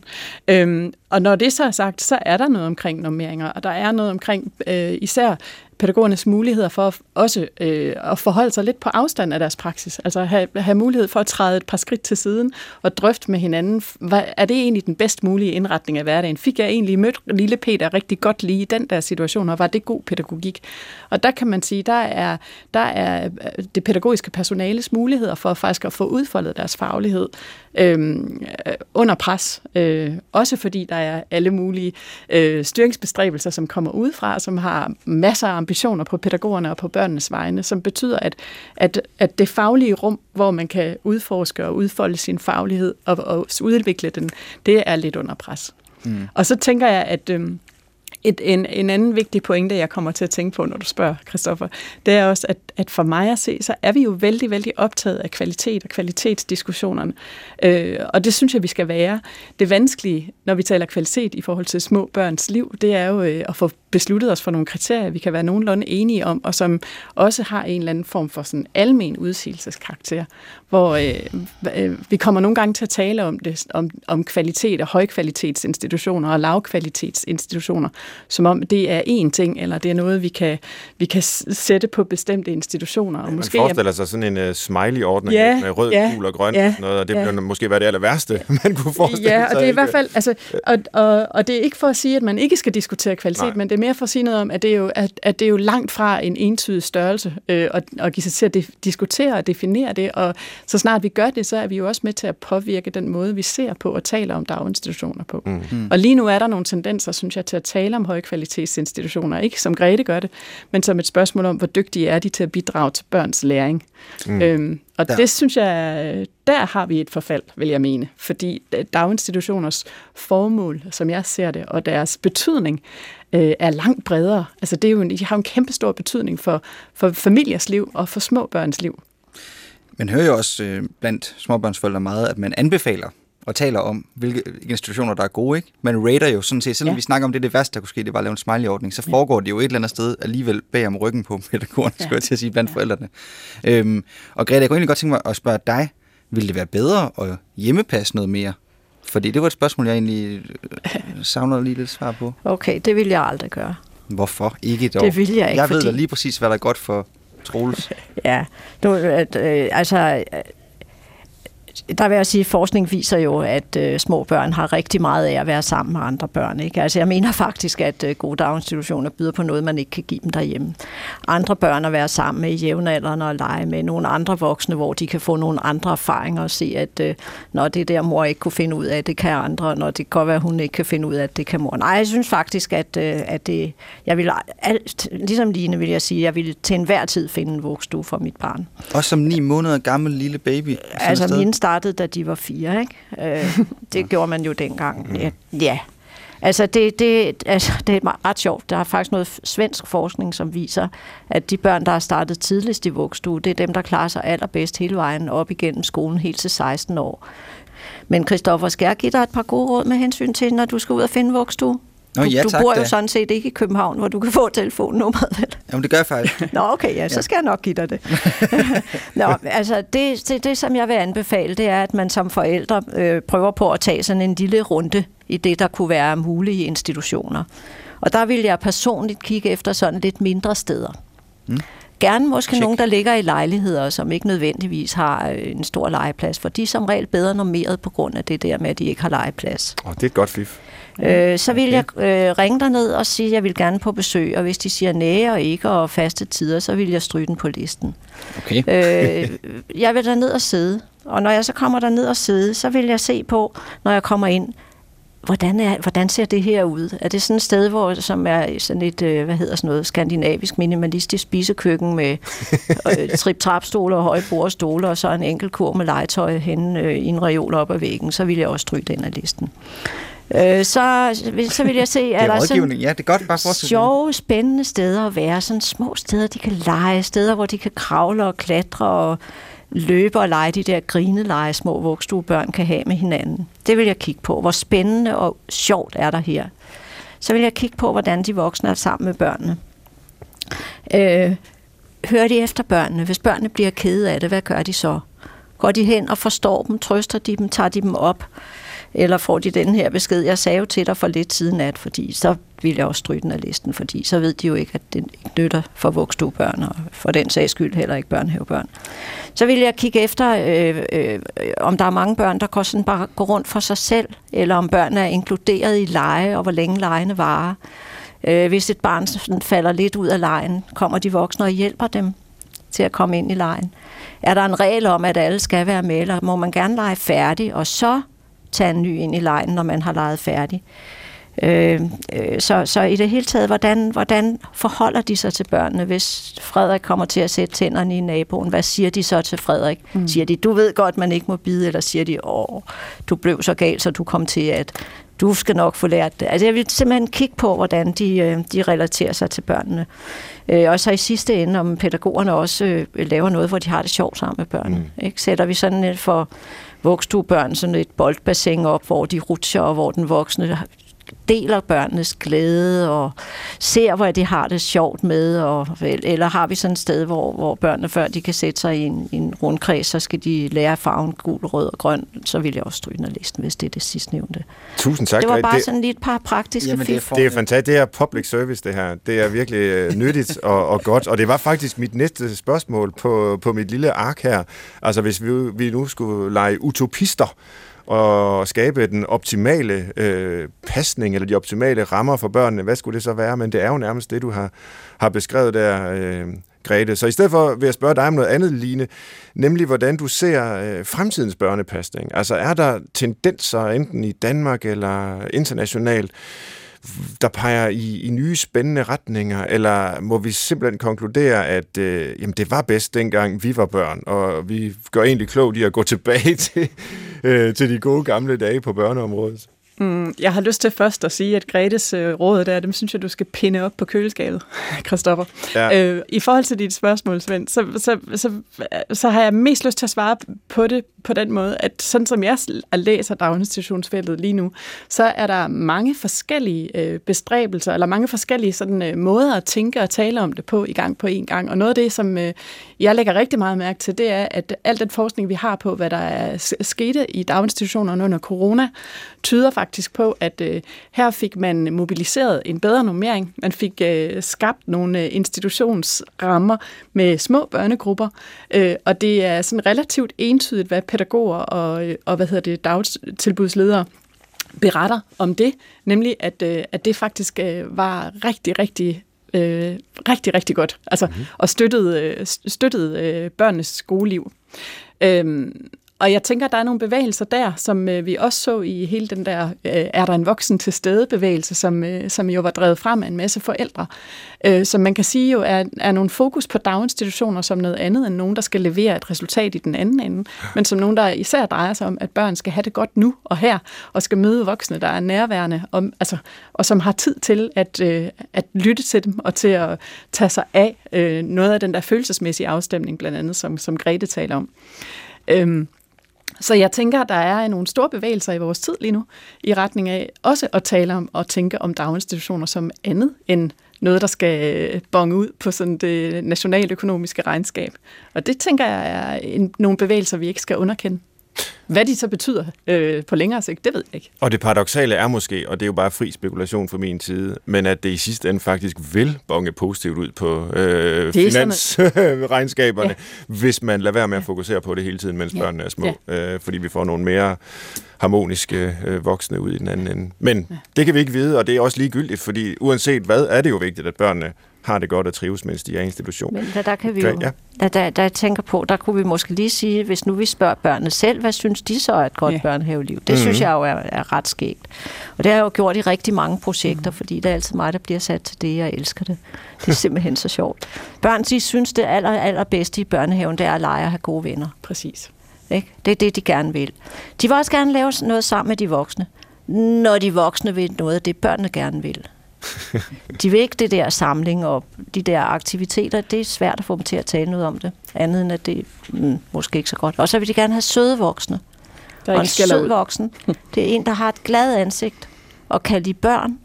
Speaker 1: Øhm, og når det så er sagt, så er der noget omkring normeringer, og der er noget omkring øh, især pædagogernes muligheder for også øh, at forholde sig lidt på afstand af deres praksis. Altså have, have mulighed for at træde et par skridt til siden og drøfte med hinanden, hvad, er det egentlig den bedst mulige indretning af hverdagen? Fik jeg egentlig mødt lille Peter rigtig godt lige i den der situation, og var det god pædagogik? Og der kan man sige, der er, der er øh, det pædagogiske personales muligheder for faktisk at få udfoldet deres faglighed øhm, øh, under pres. Øh, også fordi der er alle mulige øh, styringsbestræbelser, som kommer udefra, som har masser af ambitioner på pædagogerne og på børnenes vegne, som betyder, at, at, at det faglige rum, hvor man kan udforske og udfolde sin faglighed og, og udvikle den, det er lidt under pres. Mm. Og så tænker jeg, at... Øh, et, en, en anden vigtig pointe, jeg kommer til at tænke på, når du spørger, Christoffer, det er også, at, at for mig at se, så er vi jo vældig, vældig optaget af kvalitet og kvalitetsdiskussionerne. Øh, og det synes jeg, vi skal være. Det vanskelige, når vi taler kvalitet i forhold til små børns liv, det er jo øh, at få besluttet os for nogle kriterier, vi kan være nogenlunde enige om, og som også har en eller anden form for sådan almen udsigelseskarakter, hvor øh, øh, vi kommer nogle gange til at tale om det, om, om kvalitet og højkvalitetsinstitutioner og lavkvalitetsinstitutioner, som om det er én ting, eller det er noget, vi kan, vi kan sætte på bestemte institutioner. Og
Speaker 2: ja,
Speaker 1: måske,
Speaker 2: man forestiller sig sådan en uh, smiley-ordning
Speaker 1: ja,
Speaker 2: med rød,
Speaker 1: ja,
Speaker 2: gul og grøn,
Speaker 1: ja,
Speaker 2: og, noget, og det
Speaker 1: ja.
Speaker 2: ville måske være det aller værste, man kunne forestille
Speaker 1: Ja,
Speaker 2: sig.
Speaker 1: og det er i hvert fald, altså, og, og, og det er ikke for at sige, at man ikke skal diskutere kvalitet, Nej. men det er mere for at sige noget om, at det er jo, at, at det er jo langt fra en entydig størrelse øh, at, at give sig til at de, diskutere og definere det, og så snart vi gør det, så er vi jo også med til at påvirke den måde, vi ser på og taler om daginstitutioner på. Mm. Mm. Og lige nu er der nogle tendenser, synes jeg, til at tale om højkvalitetsinstitutioner, ikke som Grete gør det, men som et spørgsmål om, hvor dygtige er de til at bidrage til børns læring. Mm. Øhm, og ja. det synes jeg, der har vi et forfald, vil jeg mene. Fordi daginstitutioners formål, som jeg ser det, og deres betydning, øh, er langt bredere. Altså det er jo en, de har en kæmpe stor betydning for, for familiers liv og for små børns liv.
Speaker 3: Man hører jo også øh, blandt småbørnsforældre meget, at man anbefaler og taler om, hvilke institutioner, der er gode. Ikke? Man rater jo sådan set, selvom ja. vi snakker om det, det værste, der kunne ske, det var at lave en smiley-ordning, så foregår det jo et eller andet sted alligevel bag om ryggen på pædagogerne, ja. skulle jeg til at sige, blandt ja. forældrene. Øhm, og Greta, jeg kunne egentlig godt tænke mig at spørge dig, ville det være bedre at hjemmepasse noget mere? Fordi det var et spørgsmål, jeg egentlig savner lige lidt svar på.
Speaker 4: Okay, det vil jeg aldrig gøre.
Speaker 3: Hvorfor ikke dog?
Speaker 4: Det vil jeg ikke,
Speaker 3: Jeg ved
Speaker 4: fordi...
Speaker 3: da lige præcis, hvad der er godt for Troels.
Speaker 4: ja, nu, at, øh, altså der vil jeg sige, at forskning viser jo, at øh, små børn har rigtig meget af at være sammen med andre børn. Ikke? Altså, jeg mener faktisk, at øh, gode daginstitutioner byder på noget, man ikke kan give dem derhjemme. Andre børn at være sammen med i jævnaldrende og lege med nogle andre voksne, hvor de kan få nogle andre erfaringer og se, at øh, når det der mor ikke kunne finde ud af, det kan andre, når det kan godt være, at hun ikke kan finde ud af, det kan mor. Nej, jeg synes faktisk, at, øh, at det, jeg vil alt, ligesom Line vil jeg sige, at jeg ville til enhver tid finde en vugstue for mit barn.
Speaker 3: Også som ni måneder gammel lille baby?
Speaker 4: Altså, min startede, da de var fire, ikke? Øh, det gjorde man jo dengang. Ja. ja. Altså det, det, altså, det er ret sjovt. Der er faktisk noget svensk forskning, som viser, at de børn, der har startet tidligst i vugstue, det er dem, der klarer sig allerbedst hele vejen op igennem skolen, helt til 16 år. Men Christoffer, skal jeg give dig et par gode råd med hensyn til, når du skal ud og finde vugstue?
Speaker 3: Nå, ja,
Speaker 4: du,
Speaker 3: tak,
Speaker 4: du bor jo
Speaker 3: da.
Speaker 4: sådan set ikke i København, hvor du kan få telefonnummeret, vel?
Speaker 3: Jamen, det gør jeg faktisk.
Speaker 4: Nå, okay, ja, så skal jeg nok give dig det. Nå, altså, det, det, det, som jeg vil anbefale, det er, at man som forældre øh, prøver på at tage sådan en lille runde i det, der kunne være mulige institutioner. Og der vil jeg personligt kigge efter sådan lidt mindre steder. Mm. Gerne måske Check. nogen, der ligger i lejligheder, som ikke nødvendigvis har en stor legeplads, for de er som regel bedre normeret på grund af det der med, at de ikke har legeplads.
Speaker 2: Oh, det er et godt fif.
Speaker 4: Øh, så vil okay. jeg øh, ringe ned og sige, at jeg vil gerne på besøg, og hvis de siger nære og ikke og faste tider, så vil jeg stryge den på listen.
Speaker 3: Okay.
Speaker 4: øh, jeg vil ned og sidde, og når jeg så kommer der ned og sidde, så vil jeg se på, når jeg kommer ind, hvordan, er, hvordan ser det her ud? Er det sådan et sted, hvor, som er sådan et, øh, hvad hedder sådan noget, skandinavisk minimalistisk spisekøkken med øh, trip-trap-stole og høje bordstole, og så en enkelt kur med legetøj hen øh, i en reol op ad væggen, så vil jeg også stryge den af listen. Øh, så, så vil jeg se,
Speaker 3: det er,
Speaker 4: er der sådan
Speaker 3: ja, det er godt, bare
Speaker 4: sjove, spændende steder at være, sådan små steder, de kan lege, steder, hvor de kan kravle og klatre og løbe og lege de der grineleje, små vugstuebørn kan have med hinanden. Det vil jeg kigge på. Hvor spændende og sjovt er der her. Så vil jeg kigge på, hvordan de voksne er sammen med børnene. Øh, hører de efter børnene? Hvis børnene bliver kede af det, hvad gør de så? Går de hen og forstår dem? Trøster de dem? Tager de dem op? Eller får de den her besked, jeg sagde jo til dig for lidt siden at, fordi så vil jeg også stryge den af listen, fordi så ved de jo ikke, at det ikke nytter for vokstuebørn, og for den sags skyld heller ikke børnehavebørn. Så vil jeg kigge efter, øh, øh, om der er mange børn, der går sådan bare går rundt for sig selv, eller om børn er inkluderet i lege, og hvor længe legene varer. Øh, hvis et barn sådan falder lidt ud af lejen, kommer de voksne og hjælper dem til at komme ind i lejen. Er der en regel om, at alle skal være med, eller må man gerne lege færdig, og så tage en ny ind i lejen, når man har leget færdig? Øh, øh, så, så i det hele taget, hvordan, hvordan forholder de sig til børnene, hvis Frederik kommer til at sætte tænderne i naboen? Hvad siger de så til Frederik? Mm. Siger de, du ved godt, man ikke må bide, eller siger de, åh, du blev så gal, så du kom til at du skal nok få lært det. Altså jeg vil simpelthen kigge på, hvordan de, øh, de relaterer sig til børnene. Øh, og så i sidste ende, om pædagogerne også laver noget, hvor de har det sjovt sammen med børnene. Mm. Ikke? Sætter vi sådan for vokstuebørn sådan et boldbassin op, hvor de rutscher, og hvor den voksne deler børnenes glæde og ser, hvor de har det sjovt med, og, eller har vi sådan et sted, hvor, hvor børnene, før de kan sætte sig i en, i en rundkreds, så skal de lære farven gul, rød og grøn, så vil jeg også stryge den listen, hvis det er det sidste nævnte.
Speaker 2: Tusind tak.
Speaker 4: Det var bare det, sådan lige et par praktiske jamen,
Speaker 2: det, er det er fantastisk. Det er public service, det her. Det er virkelig uh, nyttigt og, og godt, og det var faktisk mit næste spørgsmål på, på mit lille ark her. Altså, hvis vi, vi nu skulle lege utopister, og skabe den optimale øh, pasning, eller de optimale rammer for børnene. Hvad skulle det så være? Men det er jo nærmest det, du har, har beskrevet der, øh, Grete. Så i stedet for vil jeg spørge dig om noget andet, Line, nemlig hvordan du ser øh, fremtidens børnepasning. Altså er der tendenser enten i Danmark eller internationalt, der peger i, i nye spændende retninger, eller må vi simpelthen konkludere, at øh, jamen, det var bedst dengang vi var børn, og vi gør egentlig klogt i at gå tilbage til, øh, til de gode gamle dage på børneområdet?
Speaker 1: Mm, jeg har lyst til først at sige, at Gretes øh, råd der, dem synes jeg, du skal pinde op på køleskabet, Christoffer. Ja. Øh, I forhold til dit spørgsmål, Svend, så, så, så, så har jeg mest lyst til at svare på det på den måde, at sådan som jeg læser daginstitutionsfeltet lige nu, så er der mange forskellige øh, bestræbelser, eller mange forskellige sådan, øh, måder at tænke og tale om det på i gang på en gang. Og noget af det, som øh, jeg lægger rigtig meget mærke til, det er, at al den forskning, vi har på, hvad der er skete i daginstitutionerne under corona, tyder faktisk på, at øh, her fik man mobiliseret en bedre normering. Man fik øh, skabt nogle øh, institutionsrammer med små børnegrupper, øh, og det er sådan relativt entydigt, hvad pædagoger og, øh, og hvad hedder det, dagtilbudsledere beretter om det, nemlig at, øh, at det faktisk øh, var rigtig, rigtig øh, rigtig, rigtig godt, altså, mm-hmm. og støttede, øh, støttede øh, børnenes skoleliv. Øhm, og jeg tænker, at der er nogle bevægelser der, som øh, vi også så i hele den der øh, er der en voksen til stede bevægelse, som, øh, som jo var drevet frem af en masse forældre. Øh, som man kan sige jo er, er nogle fokus på daginstitutioner som noget andet end nogen, der skal levere et resultat i den anden ende, men som nogen, der især drejer sig om, at børn skal have det godt nu og her, og skal møde voksne, der er nærværende, og, altså, og som har tid til at, øh, at lytte til dem og til at tage sig af øh, noget af den der følelsesmæssige afstemning, blandt andet, som, som Grete taler om. Øhm, så jeg tænker, at der er nogle store bevægelser i vores tid lige nu, i retning af også at tale om og tænke om daginstitutioner som andet end noget, der skal øh, bonge ud på sådan det nationaløkonomiske regnskab. Og det tænker jeg er en, nogle bevægelser, vi ikke skal underkende. Hvad de så betyder øh, på længere sigt, det ved jeg ikke.
Speaker 2: Og det paradoxale er måske, og det er jo bare fri spekulation fra min side, men at det i sidste ende faktisk vil bonge positivt ud på øh, finansregnskaberne, ja. hvis man lader være med at fokusere på det hele tiden, mens ja. børnene er små. Ja. Øh, fordi vi får nogle mere harmoniske øh, voksne ud i den anden ende. Men ja. det kan vi ikke vide, og det er også ligegyldigt, fordi uanset hvad, er det jo vigtigt, at børnene har det godt og trives, mens de er i institution.
Speaker 4: Men der, der kan vi jo, ja. der, der, der jeg tænker på, der kunne vi måske lige sige, hvis nu vi spørger børnene selv, hvad synes de så er et godt ja. børnehaveliv? Det mm-hmm. synes jeg jo er, er ret skægt. Og det har jeg jo gjort i rigtig mange projekter, mm. fordi det er altid mig, der bliver sat til det, jeg elsker det. Det er simpelthen så sjovt. Børn, de synes, det aller, allerbedste i børnehaven, det er at lege og have gode venner.
Speaker 1: Præcis.
Speaker 4: Ikke? Det er det, de gerne vil. De vil også gerne lave noget sammen med de voksne, når de voksne vil noget af det, børnene gerne vil. de vil ikke det der samling og de der aktiviteter. Det er svært at få dem til at tale noget om det. Andet end at det mm, måske ikke så godt. Og så vil de gerne have søde voksne. Der og en sød ud. voksen, det er en, der har et glad ansigt og kan lide børn.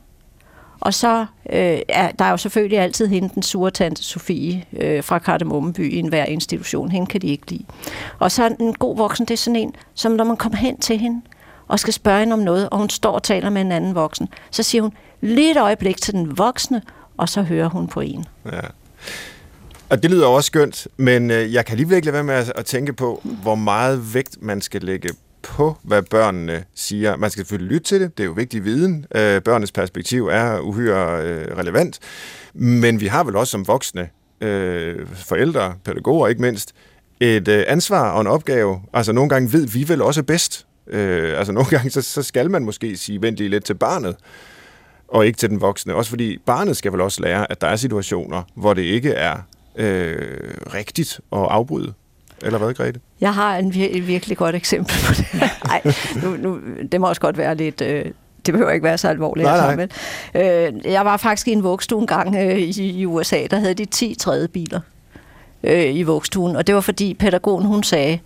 Speaker 4: Og så øh, er der er jo selvfølgelig altid hende, den sure tante Sofie øh, fra Kardemommeby i enhver institution. Hende kan de ikke lide. Og så en god voksen, det er sådan en, som når man kommer hen til hende, og skal spørge hende om noget, og hun står og taler med en anden voksen. Så siger hun lige et øjeblik til den voksne, og så hører hun på en. Ja.
Speaker 2: Og det lyder også skønt, men øh, jeg kan lige virkelig være med at tænke på, hvor meget vægt man skal lægge på, hvad børnene siger. Man skal selvfølgelig lytte til det, det er jo vigtig viden. Øh, børnenes perspektiv er uhyre øh, relevant, men vi har vel også som voksne, øh, forældre, pædagoger ikke mindst, et øh, ansvar og en opgave. Altså nogle gange ved vi vel også bedst altså nogle gange så, så skal man måske sige, vent lige lidt til barnet, og ikke til den voksne. Også fordi barnet skal vel også lære, at der er situationer, hvor det ikke er øh, rigtigt at afbryde. Eller hvad, Grete?
Speaker 4: Jeg har en vir- et virkelig godt eksempel på det. Nej, nu, nu, det må også godt være lidt... Øh, det behøver ikke være så alvorligt. Nej, nej. Men, øh, jeg var faktisk i en vugstue en gang øh, i, i USA, der havde de 10 tredje biler øh, i vugstuen, og det var fordi pædagogen hun sagde,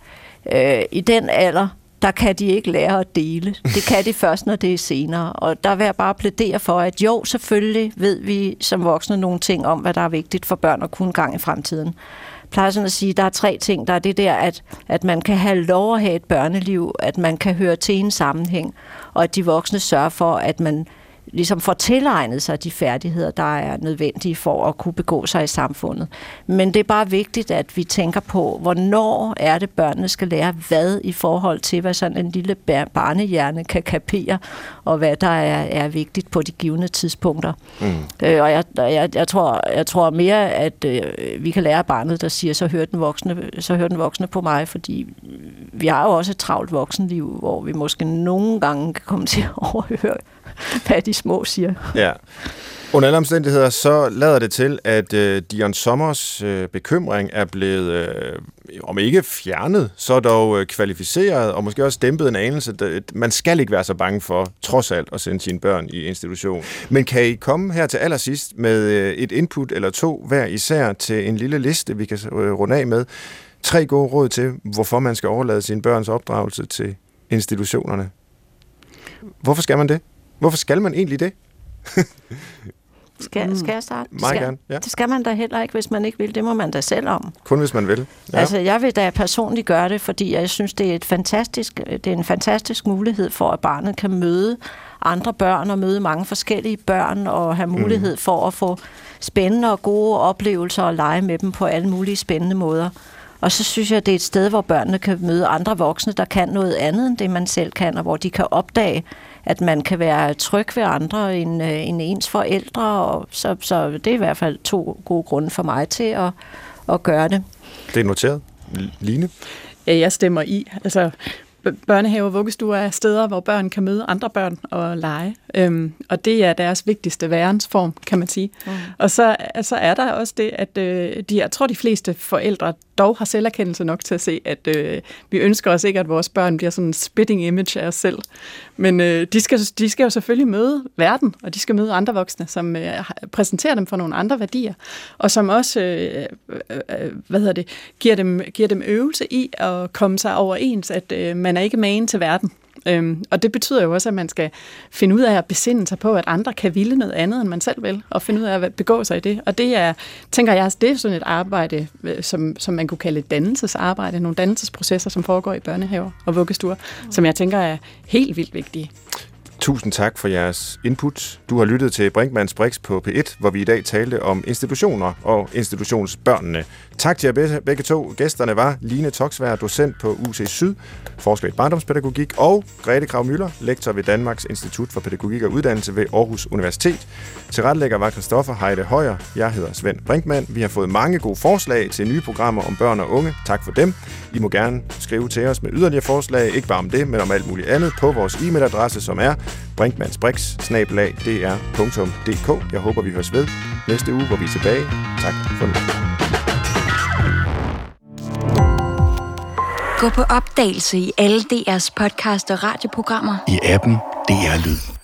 Speaker 4: øh, i den alder, der kan de ikke lære at dele. Det kan de først, når det er senere. Og der vil jeg bare plædere for, at jo, selvfølgelig ved vi som voksne nogle ting om, hvad der er vigtigt for børn at kunne gang i fremtiden. Jeg plejer sådan at sige, at der er tre ting. Der er det der, at, at man kan have lov at have et børneliv, at man kan høre til en sammenhæng, og at de voksne sørger for, at man ligesom får tilegnet sig de færdigheder, der er nødvendige for at kunne begå sig i samfundet. Men det er bare vigtigt, at vi tænker på, hvornår er det, børnene skal lære hvad i forhold til, hvad sådan en lille barnehjerne kan kapere, og hvad der er, er vigtigt på de givende tidspunkter. Mm. Øh, og jeg, jeg, jeg, tror, jeg tror mere, at øh, vi kan lære barnet, der siger, så hører den voksne, så hører den voksne på mig, fordi vi har jo også et travlt voksenliv, hvor vi måske nogle gange kan komme til at overhøre hvad de små siger.
Speaker 2: Ja. Under alle omstændigheder, så lader det til, at øh, Dion Sommers øh, bekymring er blevet, øh, om ikke fjernet, så dog øh, kvalificeret, og måske også dæmpet en anelse. At man skal ikke være så bange for, trods alt, at sende sine børn i institution. Men kan I komme her til allersidst med øh, et input eller to hver især til en lille liste, vi kan øh, runde af med? Tre gode råd til, hvorfor man skal overlade sine børns opdragelse til institutionerne. Hvorfor skal man det? Hvorfor skal man egentlig det?
Speaker 4: Skal, skal jeg starte?
Speaker 2: Meget
Speaker 4: skal,
Speaker 2: gerne, ja.
Speaker 4: Det skal man da heller ikke, hvis man ikke vil. Det må man da selv om.
Speaker 2: Kun hvis man vil.
Speaker 4: Ja. Altså, jeg vil da personligt gøre det, fordi jeg synes, det er, et fantastisk, det er en fantastisk mulighed for, at barnet kan møde andre børn og møde mange forskellige børn og have mulighed mm. for at få spændende og gode oplevelser og lege med dem på alle mulige spændende måder. Og så synes jeg, det er et sted, hvor børnene kan møde andre voksne, der kan noget andet end det, man selv kan, og hvor de kan opdage, at man kan være tryg ved andre end, øh, end ens forældre. Og så, så det er i hvert fald to gode grunde for mig til at, at gøre det.
Speaker 2: Det er noteret. Line?
Speaker 1: Ja, jeg stemmer i. Altså, børnehaver vuggestuer er steder, hvor børn kan møde andre børn og lege. Øhm, og det er deres vigtigste værensform, kan man sige. Mm. Og så, så er der også det, at øh, de, jeg tror, de fleste forældre dog har selverkendelse nok til at se, at øh, vi ønsker os ikke, at vores børn bliver sådan en spitting image af os selv. Men øh, de, skal, de skal jo selvfølgelig møde verden, og de skal møde andre voksne, som øh, præsenterer dem for nogle andre værdier, og som også øh, øh, øh, hvad hedder det, giver, dem, giver dem øvelse i at komme sig overens, at øh, man er ikke magen til verden. Øhm, og det betyder jo også, at man skal finde ud af at besinde sig på, at andre kan ville noget andet, end man selv vil, og finde ud af at begå sig i det. Og det er, tænker jeg, det er sådan et arbejde, øh, som, som man kunne kalde et dannelsesarbejde, nogle dannelsesprocesser, som foregår i børnehaver og vuggestuer, mm. som jeg tænker er helt vildt vigtige.
Speaker 2: Tusind tak for jeres input. Du har lyttet til Brinkmanns Brix på P1, hvor vi i dag talte om institutioner og institutionsbørnene. Tak til jer begge to. Gæsterne var Line Toksvær, docent på UC Syd, forsker i barndomspædagogik, og Grete Krav Møller, lektor ved Danmarks Institut for Pædagogik og Uddannelse ved Aarhus Universitet. Til retlægger var Christoffer Heide Højer. Jeg hedder Svend Brinkmann. Vi har fået mange gode forslag til nye programmer om børn og unge. Tak for dem. I må gerne skrive til os med yderligere forslag, ikke bare om det, men om alt muligt andet, på vores e-mailadresse, som er brinkmannsbrix.dk. Jeg håber, vi høres ved næste uge, hvor vi er tilbage. Tak for nu.
Speaker 5: Gå på opdagelse i alle DR's podcast og radioprogrammer.
Speaker 6: I appen DR Lyd.